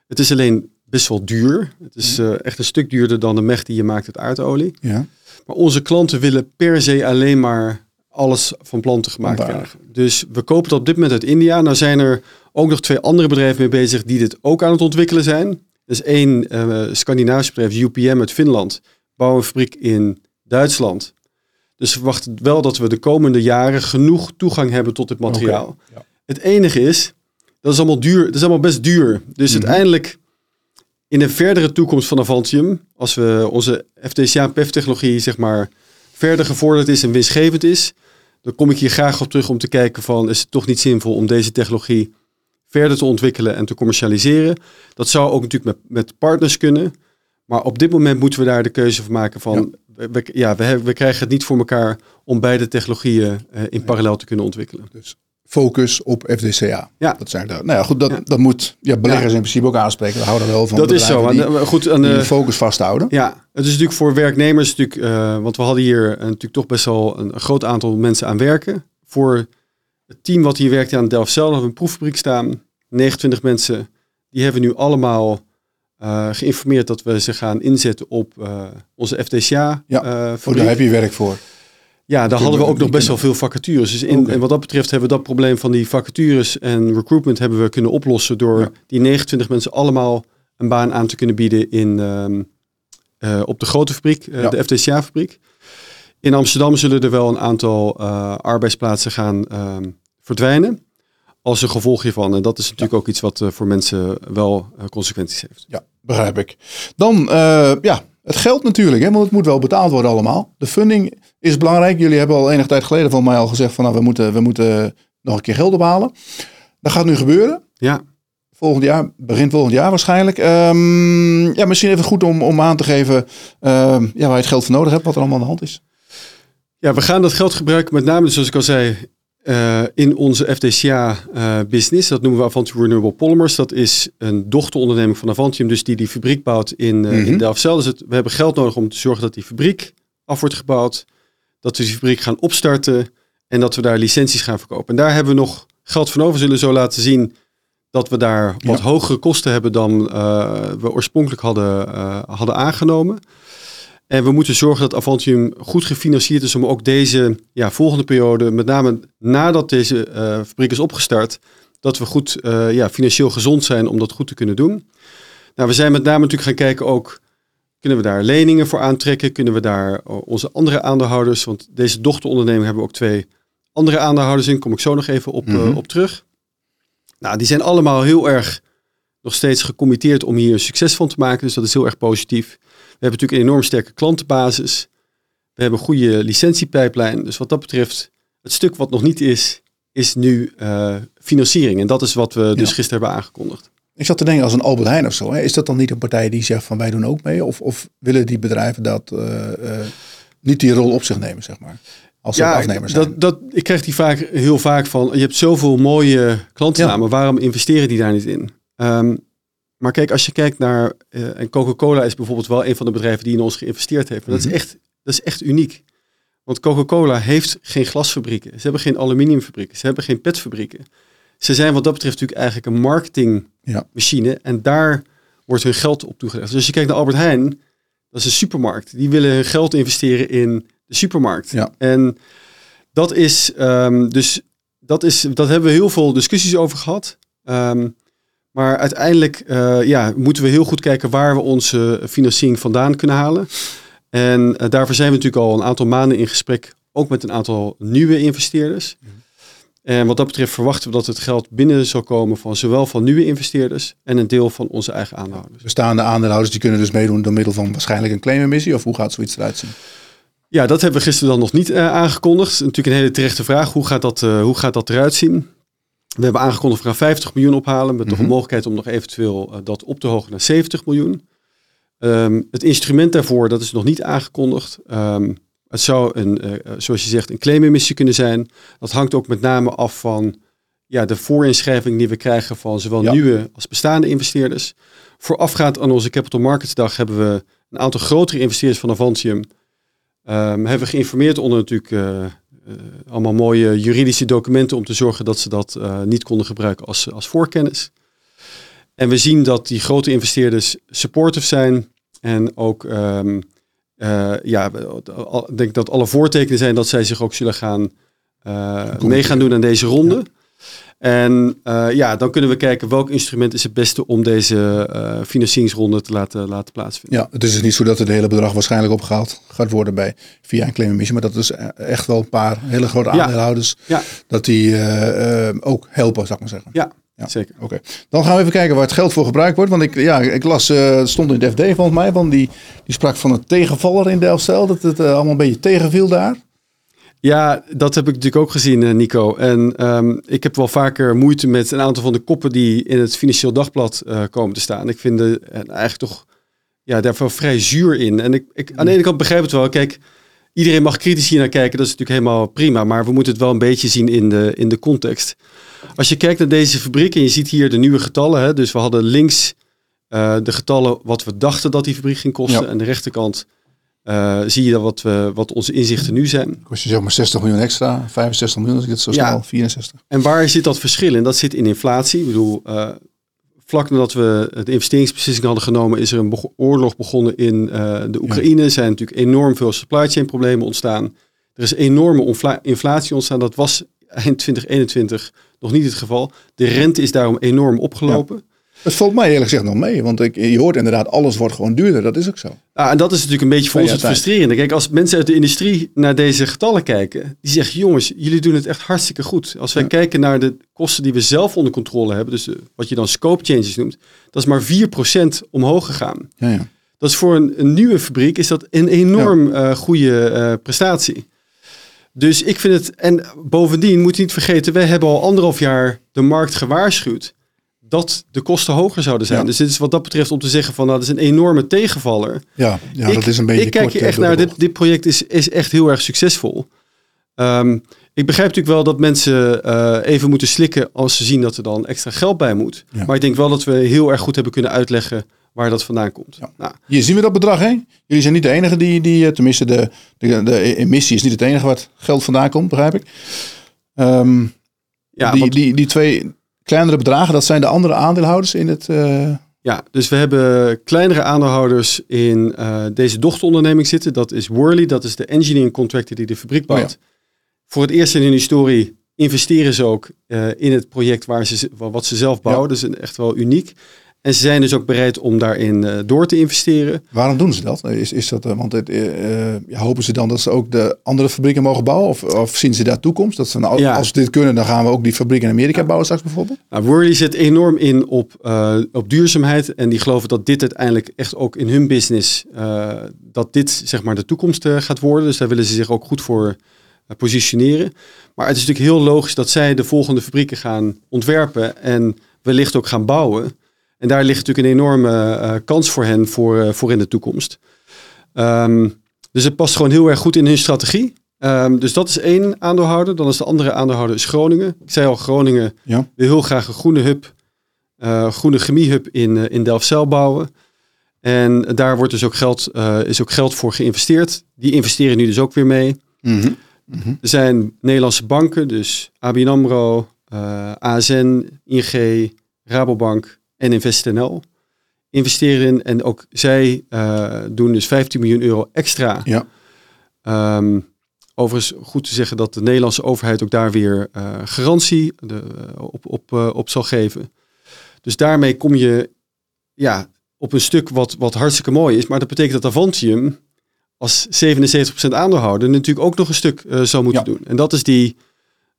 Het is alleen best wel duur. Het is uh, echt een stuk duurder dan de MEG die je maakt uit aardolie. Ja. Maar onze klanten willen per se alleen maar alles van planten gemaakt Vandaar. krijgen. Dus we kopen het op dit moment uit India. Nou zijn er ook nog twee andere bedrijven mee bezig die dit ook aan het ontwikkelen zijn. Is één Scandinavisch bedrijf, UPM uit Finland bouwen een fabriek in Duitsland. Dus we verwachten wel dat we de komende jaren genoeg toegang hebben tot dit materiaal. Okay, ja. Het enige is, dat is allemaal duur. Dat is allemaal best duur. Dus mm -hmm. uiteindelijk in de verdere toekomst van Avantium, als we onze FTCA PEF technologie zeg maar verder gevorderd is en winstgevend is, dan kom ik hier graag op terug om te kijken van is het toch niet zinvol om deze technologie verder te ontwikkelen en te commercialiseren. Dat zou ook natuurlijk met, met partners kunnen. Maar op dit moment moeten we daar de keuze van maken van, ja. We, ja, we, krijgen het niet voor elkaar om beide technologieën uh, in nee. parallel te kunnen ontwikkelen. Dus focus op FDCA. Ja. Dat zijn daar. Nou ja, goed, dat, ja. dat moet ja, beleggers ja. in principe ook aanspreken. We houden wel van. Dat is zo. Die, goed, aan de focus vasthouden. Ja, het is natuurlijk voor werknemers natuurlijk, uh, want we hadden hier uh, natuurlijk toch best wel een, een, groot aantal mensen aan werken. Voor het team wat hier werkt aan hebben we een proeffabriek staan. 29 mensen, die hebben nu allemaal uh, geïnformeerd dat we ze gaan inzetten op onze FTCA. Ja, oh, daar heb je werk voor. Ja, daar hadden we ook nog best wel veel vacatures. Dus in, okay. en wat dat betreft hebben we dat probleem van die vacatures en recruitment hebben we kunnen oplossen door ja. die 29 mensen allemaal een baan aan te kunnen bieden in, um, op de grote fabriek, ja. de FTCA-fabriek. In Amsterdam zullen er wel een aantal arbeidsplaatsen gaan um, verdwijnen als een gevolg hiervan. En dat is natuurlijk ja. ook iets wat voor mensen wel consequenties heeft. Ja, begrijp ik. Dan, ja, het geld natuurlijk, hè, want het moet wel betaald worden allemaal. De funding is belangrijk. Jullie hebben al enige tijd geleden van mij al gezegd van nou, we moeten, we moeten nog een keer geld ophalen. Dat gaat nu gebeuren. Ja. Volgend jaar, begin volgend jaar waarschijnlijk. Um, ja, misschien even goed om, om aan te geven uh, ja, waar je het geld voor nodig hebt, wat er allemaal aan de hand is. Ja, we gaan dat geld gebruiken met name, zoals ik al zei, uh, in onze FDCA-business. Uh, dat noemen we Avantium Renewable Polymers. Dat is een dochteronderneming van Avantium, dus die die fabriek bouwt in, uh, in Delft-Cel. Dus het, we hebben geld nodig om te zorgen dat die fabriek af wordt gebouwd. Dat we die fabriek gaan opstarten en dat we daar licenties gaan verkopen. En daar hebben we nog geld van over. We zullen zo laten zien dat we daar wat ja. hogere kosten hebben dan we oorspronkelijk hadden, hadden aangenomen. En we moeten zorgen dat Avantium goed gefinancierd is om ook deze ja, volgende periode, met name nadat deze uh, fabriek is opgestart, dat we goed uh, ja, financieel gezond zijn om dat goed te kunnen doen. Nou, we zijn met name natuurlijk gaan kijken ook, Kunnen we daar leningen voor aantrekken? Kunnen we daar eh, onze andere aandeelhouders, want deze dochteronderneming hebben we ook twee andere aandeelhouders in, kom ik zo nog even op, Mhm. eh, op terug. Nou, die zijn allemaal heel erg nog steeds gecommitteerd om hier een succes van te maken, dus dat is heel erg positief. We hebben natuurlijk een enorm sterke klantenbasis. We hebben een goede licentiepijplijn. Dus wat dat betreft, het stuk wat nog niet is, is nu eh, financiering. En dat is wat we dus Ja. gisteren hebben aangekondigd. Ik zat te denken als een Albert Heijn of zo. Hè? Is dat dan niet een partij die zegt van wij doen ook mee? Of, of willen die bedrijven dat eh, eh, niet die rol op zich nemen, zeg maar? Als ook afnemers zijn. dat, dat, ik krijg die vaak heel vaak van, je hebt zoveel mooie klantennamen, waarom investeren die daar niet in? Ehm, maar kijk, als je kijkt naar, eh, en Coca-Cola is bijvoorbeeld wel een van de bedrijven die in ons geïnvesteerd heeft. Maar dat, Mhm. is echt, dat is echt uniek. Want Coca-Cola heeft geen glasfabrieken, ze hebben geen aluminiumfabrieken, ze hebben geen petfabrieken. Ze zijn wat dat betreft natuurlijk eigenlijk een marketingmachine en daar wordt hun geld op toegelegd. Dus als je kijkt naar Albert Heijn, dat is een supermarkt. Die willen hun geld investeren in de supermarkt. Ja. En dat is, ehm, dus dat is, dat hebben we heel veel discussies over gehad. Ehm, maar uiteindelijk eh, ja, moeten we heel goed kijken waar we onze financiering vandaan kunnen halen. En eh, daarvoor zijn we natuurlijk al een aantal maanden in gesprek, ook met een aantal nieuwe investeerders. En wat dat betreft verwachten we dat het geld binnen zal komen van zowel van nieuwe investeerders en een deel van onze eigen aandeelhouders. Bestaande aandeelhouders die kunnen dus meedoen door middel van waarschijnlijk een claimemissie. Of hoe gaat zoiets eruit zien? Ja, dat hebben we gisteren dan nog niet eh, aangekondigd. Natuurlijk een hele terechte vraag. Hoe gaat dat, hoe gaat dat eruit zien? We hebben aangekondigd we gaan 50 miljoen ophalen. Met nog een Mhm. mogelijkheid om nog eventueel eh, dat op te hogen naar 70 miljoen. Ehm, het instrument daarvoor, dat is nog niet aangekondigd. Ehm, het zou, een, eh, eh, zoals je zegt, een claimemissie kunnen zijn. Dat hangt ook met name af van ja, de voorinschrijving die we krijgen van zowel Ja. nieuwe als bestaande investeerders. Voorafgaand aan onze Capital Markets Dag hebben we een aantal grotere investeerders van Avantium Ehm, hebben we geïnformeerd onder natuurlijk allemaal mooie juridische documenten om te zorgen dat ze dat eh, niet konden gebruiken als, als voorkennis. En we zien dat die grote investeerders supportive zijn en ook, eh, ja, denk dat alle voortekenen zijn dat zij zich ook zullen gaan eh mee gaan doen aan deze ronde. En eh, ja, dan kunnen we kijken welk instrument is het beste om deze eh, financieringsronde te laten, laten plaatsvinden. Ja, het is dus niet zo dat het hele bedrag waarschijnlijk opgehaald gaat worden bij, via een claimemissie. Maar dat is e- echt wel een paar hele grote aandeelhouders. Ja. Dat die eh, eh, ook helpen, zou ik maar zeggen. Ja, Ja. zeker. Oké, dan gaan we even kijken waar het geld voor gebruikt wordt. Want ik, ja, ik las, eh, het stond in de FD volgens mij, want die, die sprak van een tegenvaller in Delfzijl. Dat het eh, allemaal een beetje tegenviel daar. Ja, dat heb ik natuurlijk ook gezien, eh, Nico. En ehm, ik heb wel vaker moeite met een aantal van de koppen die in het Financieel Dagblad eh, komen te staan. Ik vind de, eh, eigenlijk toch ja, daar wel vrij zuur in. En ik, ik, aan de ene kant begrijp ik het wel. Kijk, iedereen mag kritisch hier naar kijken. Dat is natuurlijk helemaal prima. Maar we moeten het wel een beetje zien in de, in de context. Als je kijkt naar deze fabriek en je ziet hier de nieuwe getallen. Hè, dus we hadden links de getallen wat we dachten dat die fabriek ging kosten. Ja. En de rechterkant eh, zie je dan wat, we, wat onze inzichten nu zijn. Kost je zeg maar 60 miljoen extra, 65 miljoen als ik het zo Ja. snel, 64. En waar zit dat verschil in? Dat zit in inflatie. Ik bedoel, eh, vlak nadat we de investeringsbeslissing hadden genomen, is er een oorlog begonnen in eh, de Oekraïne. Er zijn natuurlijk enorm veel supply chain problemen ontstaan. Er is enorme inflatie ontstaan. Dat was eind 2021 nog niet het geval. De rente is daarom enorm opgelopen. Het valt mij eerlijk gezegd nog mee, want ik, je hoort inderdaad, alles wordt gewoon duurder. Dat is ook zo. Ah, en dat is natuurlijk een beetje voor Ja, ons het frustrerende. Kijk, als mensen uit de industrie naar deze getallen kijken, die zeggen, jongens, jullie doen het echt hartstikke goed. Als wij Ja. kijken naar de kosten die we zelf onder controle hebben, dus de- wat je dan scope changes noemt, dat is maar 4% omhoog gegaan. Ja, ja. Dat is voor een, een nieuwe fabriek is dat een enorm eh, goede eh, prestatie. Dus ik vind het, en bovendien moet je niet vergeten, wij hebben al anderhalf jaar de markt gewaarschuwd dat de kosten hoger zouden zijn. Ja. Dus dit is wat dat betreft om te zeggen van, nou, dat is een enorme tegenvaller. ja, ja ik, dat is een beetje ik kijk hier eh, echt de naar, dit, dit project is, is echt heel erg succesvol. Ehm, ik begrijp natuurlijk wel dat mensen eh, even moeten slikken als ze zien dat er dan extra geld bij moet. Ja. Maar ik denk wel dat we heel erg goed hebben kunnen uitleggen waar dat vandaan komt. Ja. Nou, Hier zien we dat bedrag, hè? Jullie zijn niet de enige die, die eh, tenminste de, de, de emissie is niet het enige wat geld vandaan komt, begrijp ik. Ehm, ja, die, want- die, die twee kleinere bedragen, dat zijn de andere aandeelhouders in het... eh, Ja, dus we hebben kleinere aandeelhouders in eh, deze dochteronderneming zitten. Dat is Worley, dat is de engineering contractor die de fabriek Oh ja. bouwt. Voor het eerst in hun historie investeren ze ook eh, in het project waar ze, wat ze zelf bouwen. Dus een- echt wel uniek. En ze zijn dus ook bereid om daarin uh, door te investeren. Waarom doen ze dat? Is, is dat want het, ja, hopen ze dan dat ze ook de andere fabrieken mogen bouwen? Of, of zien ze daar toekomst? Dat ze nou, ja. als we dit kunnen, dan gaan we ook die fabriek in Amerika bouwen straks bijvoorbeeld? Nou, Worley zet enorm in op, op duurzaamheid. En die geloven dat dit uiteindelijk echt ook in hun business, dat dit zeg maar de toekomst gaat worden. Dus daar willen ze zich ook goed voor positioneren. Maar het is natuurlijk heel logisch dat zij de volgende fabrieken gaan ontwerpen en wellicht ook gaan bouwen. En daar ligt natuurlijk een enorme uh, kans voor hen voor, uh, voor in de toekomst. Um, dus het past gewoon heel erg goed in hun strategie. Um, dus dat is één aandeelhouder. Dan is de andere aandeelhouder is Groningen. Ik zei al, Groningen ja. wil heel graag een groene hub, uh, groene chemiehub in, in Delfzijl bouwen. En daar wordt dus ook geld, is ook geld voor geïnvesteerd. Die investeren nu dus ook weer mee. Mm -hmm. Er zijn Nederlandse banken, dus ABN AMRO, ASN, ING, Rabobank en InvestNL investeren in. En ook zij uh, doen dus 15 miljoen euro extra. Ja. Um, overigens goed te zeggen dat de Nederlandse overheid ook daar weer uh, garantie de, op, op, uh, op zal geven. Dus daarmee kom je ja, op een stuk wat, wat hartstikke mooi is. Maar dat betekent dat Avantium als 77% aandeelhouder natuurlijk ook nog een stuk uh, zou moeten ja. doen. En dat is die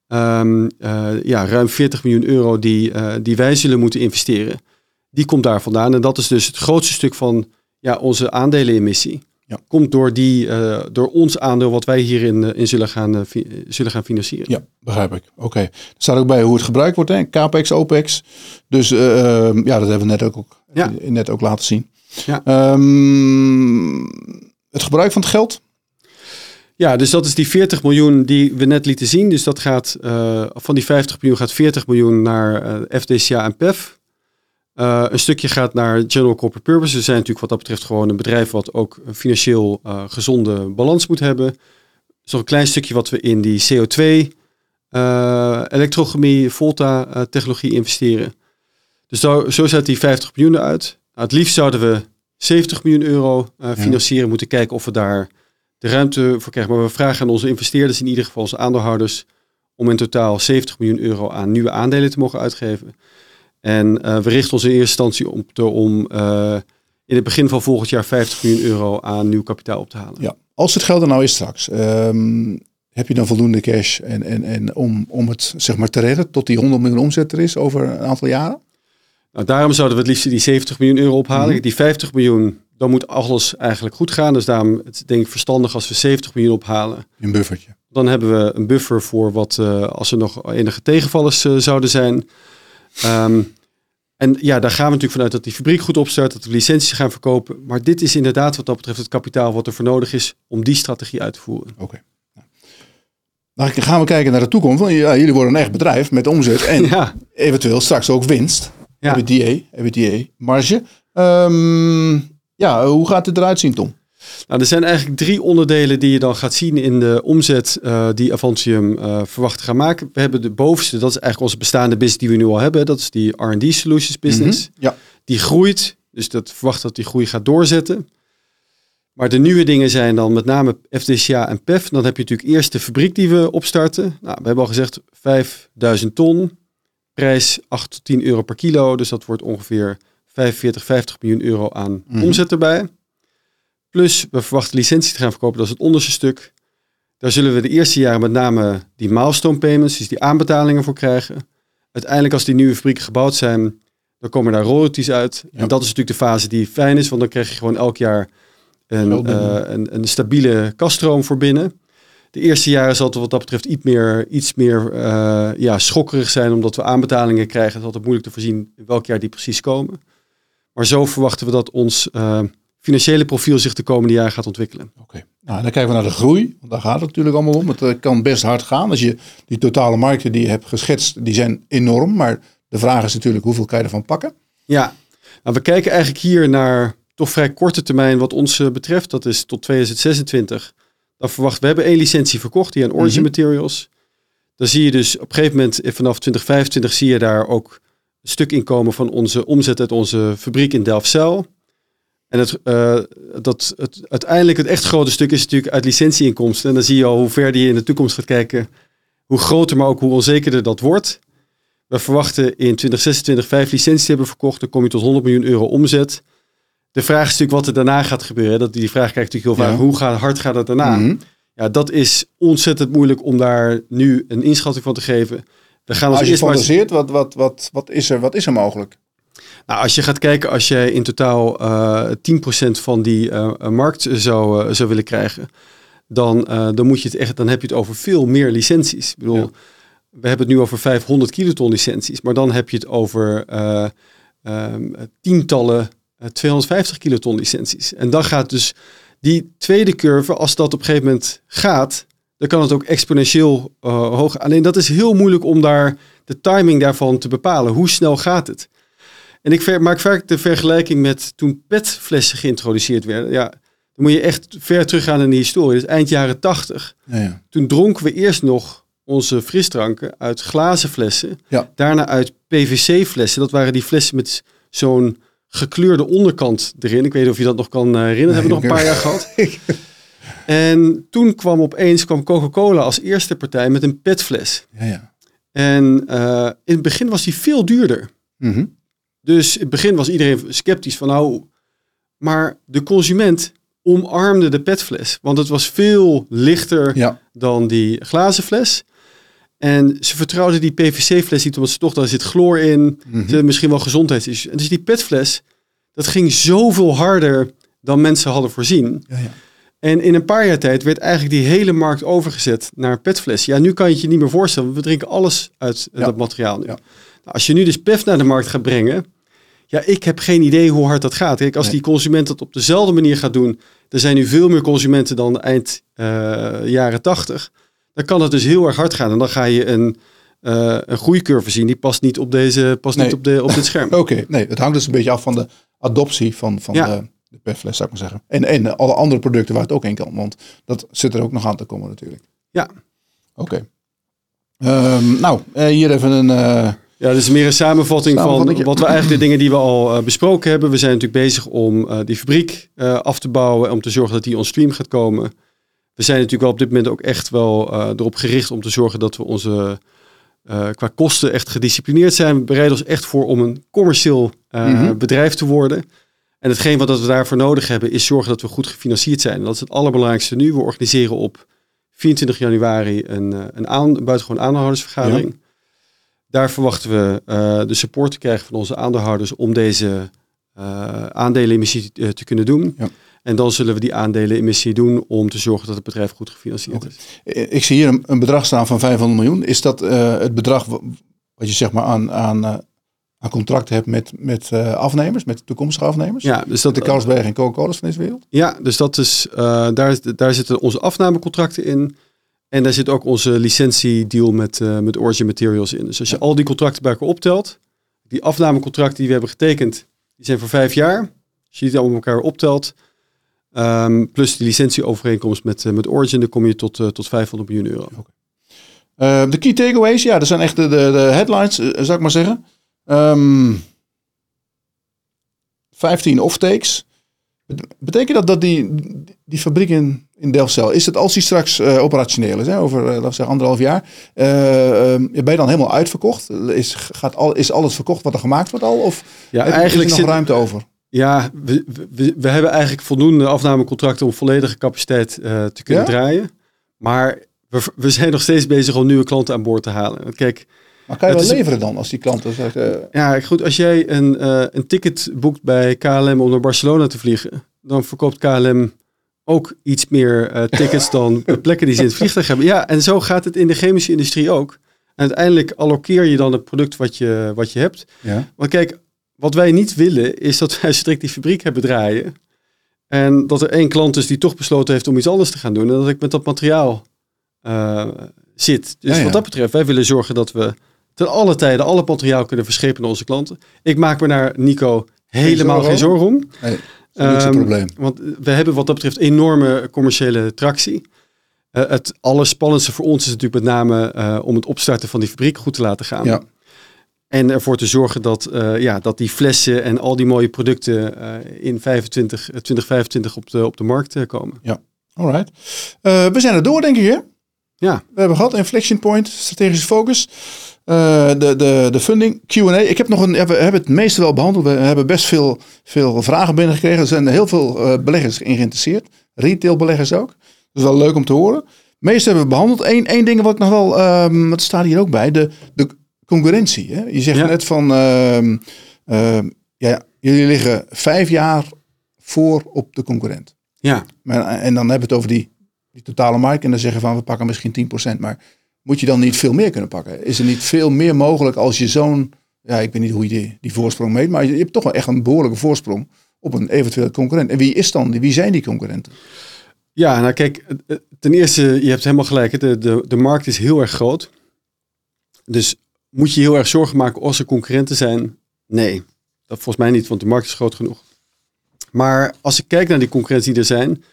um, uh, ja, ruim 40 miljoen euro die, uh, die wij zullen moeten investeren. Die komt daar vandaan. En dat is dus het grootste stuk van ja, onze aandelenemissie. Ja. Komt door, die, uh, door ons aandeel wat wij hierin in zullen, gaan, zullen gaan financieren. Ja, begrijp ik. Oké. Okay. Er staat ook bij hoe het gebruikt wordt. Hè? CAPEX, OPEX. Dus ehm, ja, dat hebben we net ook, ook, ja. net ook laten zien. Ja. Um, het gebruik van het geld? Ja, dus dat is die 40 miljoen die we net lieten zien. Dus dat gaat uh, van die 50 miljoen gaat 40 miljoen naar uh, FDCA en PEF. Uh, een stukje gaat naar General Corporate Purpose. We zijn natuurlijk wat dat betreft gewoon een bedrijf wat ook een financieel gezonde balans moet hebben. Nog een klein stukje wat we in die CO2, elektrochemie, Volta technologie investeren. Dus zo, zo zet die 50 miljoen eruit. Nou, het liefst zouden we 70 miljoen euro financieren. Ja. Moeten kijken of we daar de ruimte voor krijgen. Maar we vragen aan onze investeerders, in ieder geval onze aandeelhouders, om in totaal 70 miljoen euro aan nieuwe aandelen te mogen uitgeven. En uh, we richten ons in eerste instantie om, te, om uh, in het begin van volgend jaar 50 miljoen euro aan nieuw kapitaal op te halen. Ja, als het geld er nou is straks, um, heb je dan voldoende cash en, en, en om, om het zeg maar te redden tot die 100 miljoen omzet er is over een aantal jaren? Nou, daarom zouden we het liefst die 70 miljoen euro ophalen. Mm -hmm. Die 50 miljoen dan moet alles eigenlijk goed gaan. Dus daarom het denk ik verstandig als we 70 miljoen ophalen. Een buffertje. Dan hebben we een buffer voor wat uh, als er nog enige tegenvallers zouden zijn. Um, en ja, daar gaan we natuurlijk vanuit dat die fabriek goed opstart, dat we licenties gaan verkopen. Maar dit is inderdaad wat dat betreft het kapitaal wat er voor nodig is om die strategie uit te voeren. Oké. Okay. Nou, dan gaan we kijken naar de toekomst. Ja, jullie worden een echt bedrijf met omzet en ja. eventueel straks ook winst. Ja. EBITDA, EBITDA, marge. Um, ja, hoe gaat het eruit zien, Tom? Nou, er zijn eigenlijk drie onderdelen die je dan gaat zien in de omzet uh, die Avantium uh, verwacht te gaan maken. We hebben de bovenste, dat is eigenlijk onze bestaande business die we nu al hebben. Dat is die R&D Solutions business. Mm -hmm, ja. Die groeit, dus dat verwacht dat die groei gaat doorzetten. Maar de nieuwe dingen zijn dan met name FDCA en PEF. Dan heb je natuurlijk eerst de fabriek die we opstarten. Nou, we hebben al gezegd 5000 ton, prijs 8 tot 10 euro per kilo. Dus dat wordt ongeveer 45, 50 miljoen euro aan mm. omzet erbij. Plus we verwachten licenties te gaan verkopen, dat is het onderste stuk. Daar zullen we de eerste jaren met name die milestone payments, dus die aanbetalingen voor krijgen. Uiteindelijk als die nieuwe fabrieken gebouwd zijn, dan komen daar royalties uit. Ja. En dat is natuurlijk de fase die fijn is, want dan krijg je gewoon elk jaar een, uh, een, een, stabiele kaststroom voor binnen. De eerste jaren zal het wat dat betreft iets meer, iets meer uh, ja, schokkerig zijn, omdat we aanbetalingen krijgen. Het is altijd moeilijk te voorzien welk jaar die precies komen. Maar zo verwachten we dat ons uh, financiële profiel zich de komende jaren gaat ontwikkelen. Oké, okay. nou, dan kijken we naar de groei. Want daar gaat het natuurlijk allemaal om. Het uh, kan best hard gaan. Als je die totale markten die je hebt geschetst, die zijn enorm. Maar de vraag is natuurlijk hoeveel kan je ervan pakken? Ja, nou, we kijken eigenlijk hier naar toch vrij korte termijn wat ons uh, betreft. Dat is tot 2026. Dan verwachten we hebben één licentie verkocht, die aan Origin mm -hmm. Materials. Dan zie je dus op een gegeven moment vanaf 2025 zie je daar ook stuk inkomen van onze omzet uit onze fabriek in Delfzijl. En het, uh, dat, het, uiteindelijk het echt grote stuk is natuurlijk uit licentieinkomsten. En dan zie je al hoe ver die in de toekomst gaat kijken, hoe groter, maar ook hoe onzekerder dat wordt. We verwachten in 2026 vijf licenties te hebben verkocht. Dan kom je tot 100 miljoen euro omzet. De vraag is natuurlijk wat er daarna gaat gebeuren. Dat, die vraag krijg ik natuurlijk heel vaak. Ja. Hoe gaat, hard gaat het daarna? Mhm. Ja, dat is ontzettend moeilijk om daar nu een inschatting van te geven. We gaan als je maar... fantaseert, wat, wat, wat, wat, is er, wat is er mogelijk? Nou, als je gaat kijken, als jij in totaal eh 10% van die eh, eh, markt zou, zou willen krijgen, dan, dan, moet je het echt, dan heb je het over veel meer licenties. Ik bedoel, Ja. we hebben het nu over 500 kiloton licenties, maar dan heb je het over eh, ehm, tientallen eh, 250 kiloton licenties. En dan gaat dus die tweede curve, als dat op een gegeven moment gaat, dan kan het ook exponentieel eh, hoog. Alleen dat is heel moeilijk om daar de timing daarvan te bepalen. Hoe snel gaat het? En ik maak vaak de vergelijking met toen petflessen geïntroduceerd werden. Ja, dan moet je echt ver teruggaan in de historie. Dus eind jaren 80. Ja, ja. Toen dronken we eerst nog onze frisdranken uit glazen flessen. Ja. Daarna uit PVC-flessen. Dat waren die flessen met zo'n gekleurde onderkant erin. Ik weet niet of je dat nog kan eh, herinneren. Dat hebben we nog een paar jaar gehad. En toen kwam opeens kwam Coca-Cola als eerste partij met een petfles. ja, ja. En eh, in het begin was die veel duurder. Mhm. Dus in het begin was iedereen sceptisch van nou, maar de consument omarmde de petfles, want het was veel lichter ja. dan die glazen fles. En ze vertrouwden die PVC-fles niet, omdat ze toch, daar zit chloor in, Mhm. misschien wel gezondheidsissues. En dus die petfles, dat ging zoveel harder dan mensen hadden voorzien. Ja, ja. En in een paar jaar tijd werd eigenlijk die hele markt overgezet naar petfles. Ja, nu kan je het je niet meer voorstellen. want We drinken alles uit eh, Ja. dat materiaal nu. Ja. Nou, als je nu dus PEF naar de markt gaat brengen, ja, ik heb geen idee hoe hard dat gaat. Kijk, als Nee. die consument dat op dezelfde manier gaat doen, er zijn nu veel meer consumenten dan eind eh, jaren tachtig, dan kan het dus heel erg hard gaan. En dan ga je een, eh een groeicurve zien, die past niet op, deze, past Nee. niet op, de, op dit scherm. Oké, nee, het hangt dus een beetje af van de adoptie van, van Ja. de, de zou ik maar zeggen. En, en alle andere producten waar het ook in kan, want dat zit er ook nog aan te komen natuurlijk. Ja. Oké. Ehm, nou, eh, hier even een... Ja, dus meer een samenvatting van wat we eigenlijk de dingen die we al eh, besproken hebben. We zijn natuurlijk bezig om eh, die fabriek eh, af te bouwen, om te zorgen dat die on stream gaat komen. We zijn natuurlijk wel op dit moment ook echt wel erop gericht om te zorgen dat we onze qua kosten echt gedisciplineerd zijn. We bereiden ons echt voor om een commercieel Mhm. bedrijf te worden. En hetgeen wat we daarvoor nodig hebben is zorgen dat we goed gefinancierd zijn. En dat is het allerbelangrijkste nu. We organiseren op 24 januari een, een, aan, een buitengewoon aandeelhoudersvergadering. Daar verwachten we eh, de support te krijgen van onze aandeelhouders om deze eh aandelenemissie eh, te kunnen doen. Ja. En dan zullen we die aandelenemissie doen om te zorgen dat het bedrijf goed gefinancierd is. ik zie hier een, een bedrag staan van 500 miljoen. Is dat het bedrag wa- wat je zeg maar aan, aan, eh, aan contracten hebt met, met afnemers, met toekomstige afnemers? Ja, dus dat, De Carlsberg en Coca-Cola's van deze wereld? ja, dus dat is, daar, daar zitten onze afnamecontracten in. En daar zit ook onze licentiedeal met, eh, met Origin Materials in. Dus als je al die contracten bij elkaar optelt, die afnamecontracten die we hebben getekend, die zijn voor vijf jaar. Als je die allemaal elkaar optelt, ehm, plus die licentieovereenkomst met, eh, met Origin, dan kom je tot, eh, tot 500 miljoen euro. Eh, de key takeaways, ja, dat zijn echt de, de, de headlines, zou ik maar zeggen. Ehm 15 off-takes. Bet- Betekent dat dat die, die fabriek in, in Delfzijl, is het als die straks eh, operationeel is, hè, over eh, laten we zeggen anderhalf jaar, eh, eh, ben je dan helemaal uitverkocht? Is, gaat al, is alles verkocht wat er gemaakt wordt al? Of Ja, heb- eigenlijk is er nog ruimte over? Ja, we, we, we hebben eigenlijk voldoende afnamecontracten om volledige capaciteit te kunnen Ja? draaien. Maar we, we zijn nog steeds bezig om nieuwe klanten aan boord te halen. Kijk, Maar kan je Het wel leveren dan als die klanten zeggen... eh, ja, goed, als jij een, eh, een ticket boekt bij KLM om naar Barcelona te vliegen, dan verkoopt KLM ook iets meer eh, tickets dan de plekken die ze in het vliegtuig hebben. Ja, en zo gaat het in de chemische industrie ook. En uiteindelijk allokeer je dan het product wat je, wat je hebt. ja. Want kijk, wat wij niet willen is dat wij strikt die fabriek hebben draaien. En dat er één klant is die toch besloten heeft om iets anders te gaan doen. En dat ik met dat materiaal zit. Dus Ja, ja. wat dat betreft, wij willen zorgen dat we ten alle tijden alle materiaal kunnen verschepen naar onze klanten. Ik maak me daar, Nico, helemaal geen zorgen om. Nee, dat is Ehm, probleem. Want we hebben wat dat betreft enorme commerciële tractie. Eh, het allerspannendste voor ons is natuurlijk met name eh, om het opstarten van die fabriek goed te laten gaan. Ja. En ervoor te zorgen dat, eh, ja, dat die flessen en al die mooie producten in 25, eh, 2025 op de, op de markt komen. Alright. Eh, we zijn er door, denk ik, hè? Ja, We hebben gehad Inflection Point, strategische focus. Eh, de, de, de funding, Q&A. Ik heb nog een, we hebben het meeste wel behandeld. We hebben best veel, veel vragen binnengekregen. Er zijn heel veel uh, beleggers in geïnteresseerd. Retailbeleggers ook. Dat is wel leuk om te horen. Het meeste hebben we behandeld. Eén, één ding wat ik nog wel, um, wat staat hier ook bij, de, de concurrentie. Hè? Je zegt net van, uh, ja, jullie liggen vijf jaar voor op de concurrent. Ja. Maar, en dan hebben we het over die, die totale markt. En dan zeggen van, we pakken misschien 10%. Maar moet je dan niet veel meer kunnen pakken? Is er niet veel meer mogelijk als je zo'n, ja, ik weet niet hoe je die, die voorsprong meet, maar je hebt toch wel echt een behoorlijke voorsprong op een eventueel concurrent. En wie is dan, wie zijn die concurrenten? Ja, nou kijk, ten eerste, je hebt helemaal gelijk, de, de, de markt is heel erg groot. Dus moet je heel erg zorgen maken als er concurrenten zijn? Nee, dat volgens mij niet, want de markt is groot genoeg. Maar als ik kijk naar die concurrentie die er zijn,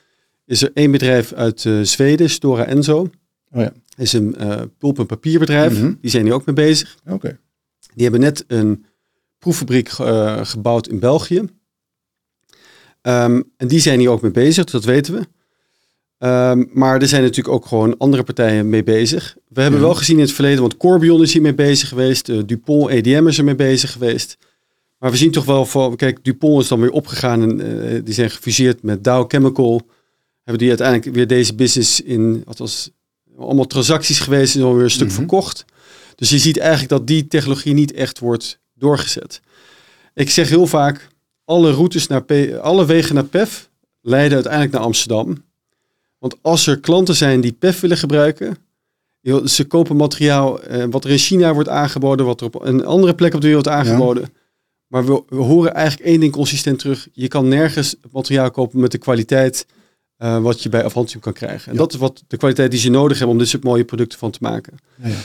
is er één bedrijf uit uh, Zweden, Stora Enso. Oh ja is een uh, pulp- en papierbedrijf. Mm Die zijn hier ook mee bezig. Oké. Die hebben net een proeffabriek uh, gebouwd in België. Um, en die zijn hier ook mee bezig, dat weten we. Um, maar er zijn natuurlijk ook gewoon andere partijen mee bezig. We hebben mm wel gezien in het verleden, want Corbion is hiermee bezig geweest. Uh, Dupont EDM is er mee bezig geweest. Maar we zien toch wel van, kijk, Dupont is dan weer opgegaan en die zijn gefuseerd met Dow Chemical. Hebben die uiteindelijk weer deze business in, wat was allemaal transacties geweest en dan weer een stuk mhm. verkocht. Dus je ziet eigenlijk dat die technologie niet echt wordt doorgezet. Ik zeg heel vaak, alle routes naar P, alle wegen naar PEF leiden uiteindelijk naar Amsterdam. Want als er klanten zijn die PEF willen gebruiken, ze kopen materiaal eh, wat er in China wordt aangeboden, wat er op een andere plek op de wereld aangeboden. Maar we, we, horen eigenlijk één ding consistent terug. Je kan nergens materiaal kopen met de kwaliteit uh, wat je bij Avantium kan krijgen. En dat is wat de kwaliteit die ze nodig hebben om dit soort mooie producten van te maken. Ja, ja.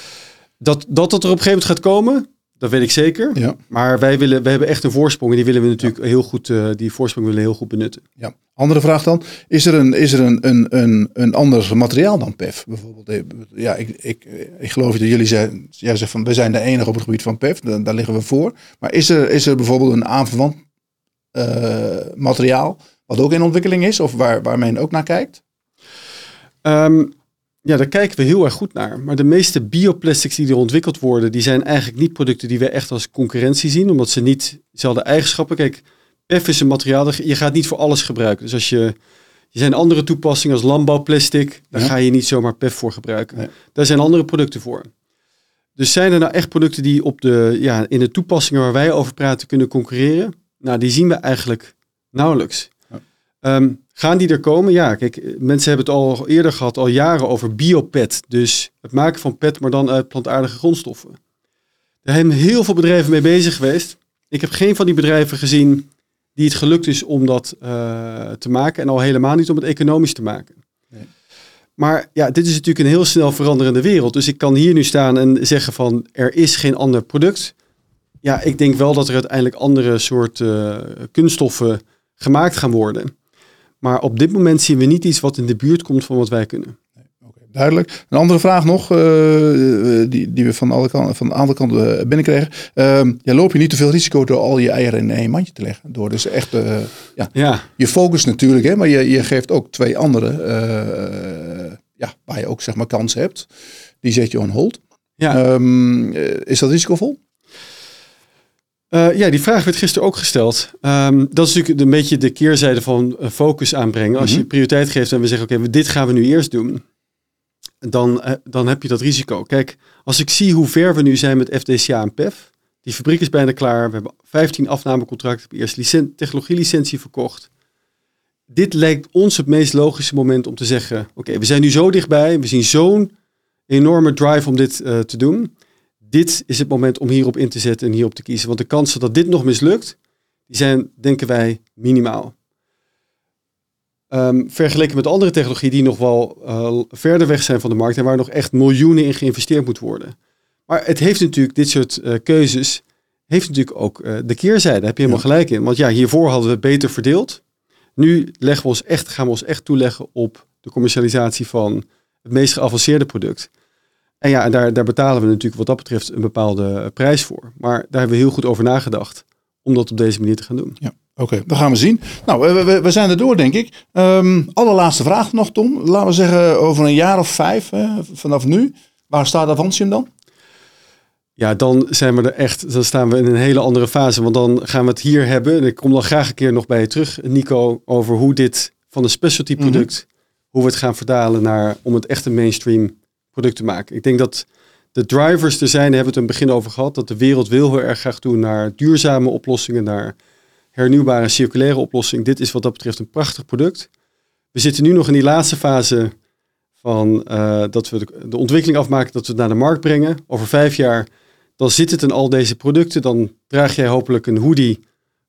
Dat, dat dat er op een gegeven moment gaat komen, dat weet ik zeker. Maar wij, willen, wij hebben echt een voorsprong en die willen we natuurlijk heel goed, uh, die voorsprong willen heel goed benutten. Ja. Andere vraag dan. Is er een, is er een, een, een, een ander materiaal dan PEF? Bijvoorbeeld, eh, ja, ik, ik, ik geloof dat jullie zeggen, jij zegt van we zijn de enige op het gebied van PEF, daar, daar liggen we voor. Maar is er, is er bijvoorbeeld een aanverwant uh, materiaal wat ook in ontwikkeling is of waar, waar men ook naar kijkt? Um, ja, daar kijken we heel erg goed naar. Maar de meeste bioplastics die er ontwikkeld worden, die zijn eigenlijk niet producten die we echt als concurrentie zien, omdat ze niet dezelfde eigenschappen. Kijk, PEF is een materiaal, je gaat niet voor alles gebruiken. Dus als je, er zijn andere toepassingen als landbouwplastic, daar ga je niet zomaar PEF voor gebruiken. Daar zijn andere producten voor. Dus zijn er nou echt producten die op de, ja, in de toepassingen waar wij over praten kunnen concurreren? Nou, die zien we eigenlijk nauwelijks. Um, gaan die er komen? Ja, kijk, mensen hebben het al eerder gehad, al jaren over biopet. Dus het maken van pet, maar dan uit plantaardige grondstoffen. Daar zijn heel veel bedrijven mee bezig geweest. Ik heb geen van die bedrijven gezien die het gelukt is om dat uh, te maken. En al helemaal niet om het economisch te maken. Nee. Maar ja, dit is natuurlijk een heel snel veranderende wereld. Dus ik kan hier nu staan en zeggen van er is geen ander product. Ja, ik denk wel dat er uiteindelijk andere soorten uh, kunststoffen gemaakt gaan worden. Maar op dit moment zien we niet iets wat in de buurt komt van wat wij kunnen. Duidelijk. Een andere vraag nog, uh, die, die we van, alle kanten, van een aantal kanten eh, binnenkregen. Uh, ja, loop je niet te veel risico door al je eieren in één mandje te leggen? Door dus echt, uh, ja, ja, je focus natuurlijk, hè, maar je, je geeft ook twee andere, ja, waar je ook zeg maar kans hebt. Die zet je on hold. Ja. Um, is dat risicovol? Uh, ja, die vraag werd gisteren ook gesteld. Um, dat is natuurlijk een beetje de keerzijde van uh, focus aanbrengen. Als mm -hmm. je prioriteit geeft en we zeggen, oké, okay, dit gaan we nu eerst doen. Dan, uh, dan heb je dat risico. Kijk, als ik zie hoe ver we nu zijn met FDCA en PEF. Die fabriek is bijna klaar. We hebben 15 afnamecontracten. We hebben eerst technologielicentie verkocht. Dit lijkt ons het meest logische moment om te zeggen, oké, okay, we zijn nu zo dichtbij. We zien zo'n enorme drive om dit te doen dit is het moment om hierop in te zetten en hierop te kiezen. Want de kansen dat dit nog mislukt, die zijn, denken wij, minimaal. Um, vergeleken met andere technologieën die nog wel uh, verder weg zijn van de markt en waar nog echt miljoenen in geïnvesteerd moet worden. Maar het heeft natuurlijk, dit soort uh, keuzes, heeft natuurlijk ook uh, de keerzijde. Daar heb je helemaal ja. gelijk in. Want ja, hiervoor hadden we het beter verdeeld. Nu leggen we ons echt, gaan we ons echt toeleggen op de commercialisatie van het meest geavanceerde product. En ja, daar, daar betalen we natuurlijk wat dat betreft een bepaalde prijs voor. Maar daar hebben we heel goed over nagedacht om dat op deze manier te gaan doen. Ja. Oké, okay, dan gaan we zien. Nou, we, we, we zijn er door, denk ik. Um, allerlaatste vraag nog, Tom. Laten we zeggen over een jaar of vijf, hè, vanaf nu. Waar staat Avantium dan? Ja, dan zijn we er echt, dan staan we in een hele andere fase. Want dan gaan we het hier hebben. En ik kom dan graag een keer nog bij je terug, Nico, over hoe dit van een specialty Mhm. product, hoe we het gaan verdalen naar om het echt een mainstream product te maken. Ik denk dat de drivers er zijn, daar hebben we het in het begin over gehad, dat de wereld wil heel erg graag doen naar duurzame oplossingen, naar hernieuwbare circulaire oplossingen. Dit is wat dat betreft een prachtig product. We zitten nu nog in die laatste fase van eh, dat we de, de ontwikkeling afmaken, dat we het naar de markt brengen. Over vijf jaar, dan zit het in al deze producten. Dan draag jij hopelijk een hoodie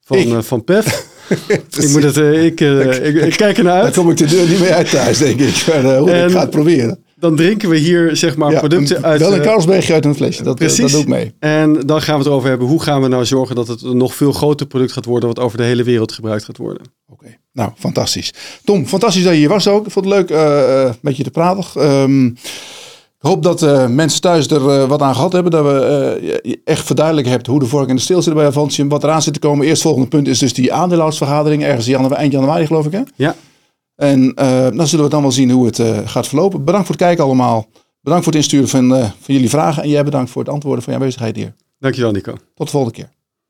van, Ik? eh, van PEF. ik, moet het, eh, ik, ik, ik kijk ernaar Daar uit. kom ik de deur niet mee uit thuis, denk ik. Maar, hoe, ik ga het proberen. Dan drinken we hier zeg maar Ja, producten een- uit. Wel een eh, Carlsbergje uit een flesje, dat, eh, Precies. dat doe ik mee. en dan gaan we het erover hebben. Hoe gaan we nou zorgen dat het een nog veel groter product gaat worden. Wat over de hele wereld gebruikt gaat worden. Oké, nou, fantastisch. Tom, fantastisch dat je hier was ook. Ik vond het leuk eh, eh, met je te praten. Ehm, ik hoop dat eh, mensen thuis er eh, wat aan gehad hebben. Dat we eh, echt verduidelijk hebt hoe de vork en de steel zitten bij Avantium. Wat eraan zit te komen. Eerst volgende punt is dus die aandeelhoudersvergadering. Ergens in januari, eind januari geloof ik hè? Ja, En eh, dan zullen we dan wel zien hoe het eh, gaat verlopen. Bedankt voor het kijken allemaal. Bedankt voor het insturen van, eh, van jullie vragen. En jij bedankt voor het antwoorden van je aanwezigheid hier. dankjewel Nico. Tot de volgende keer.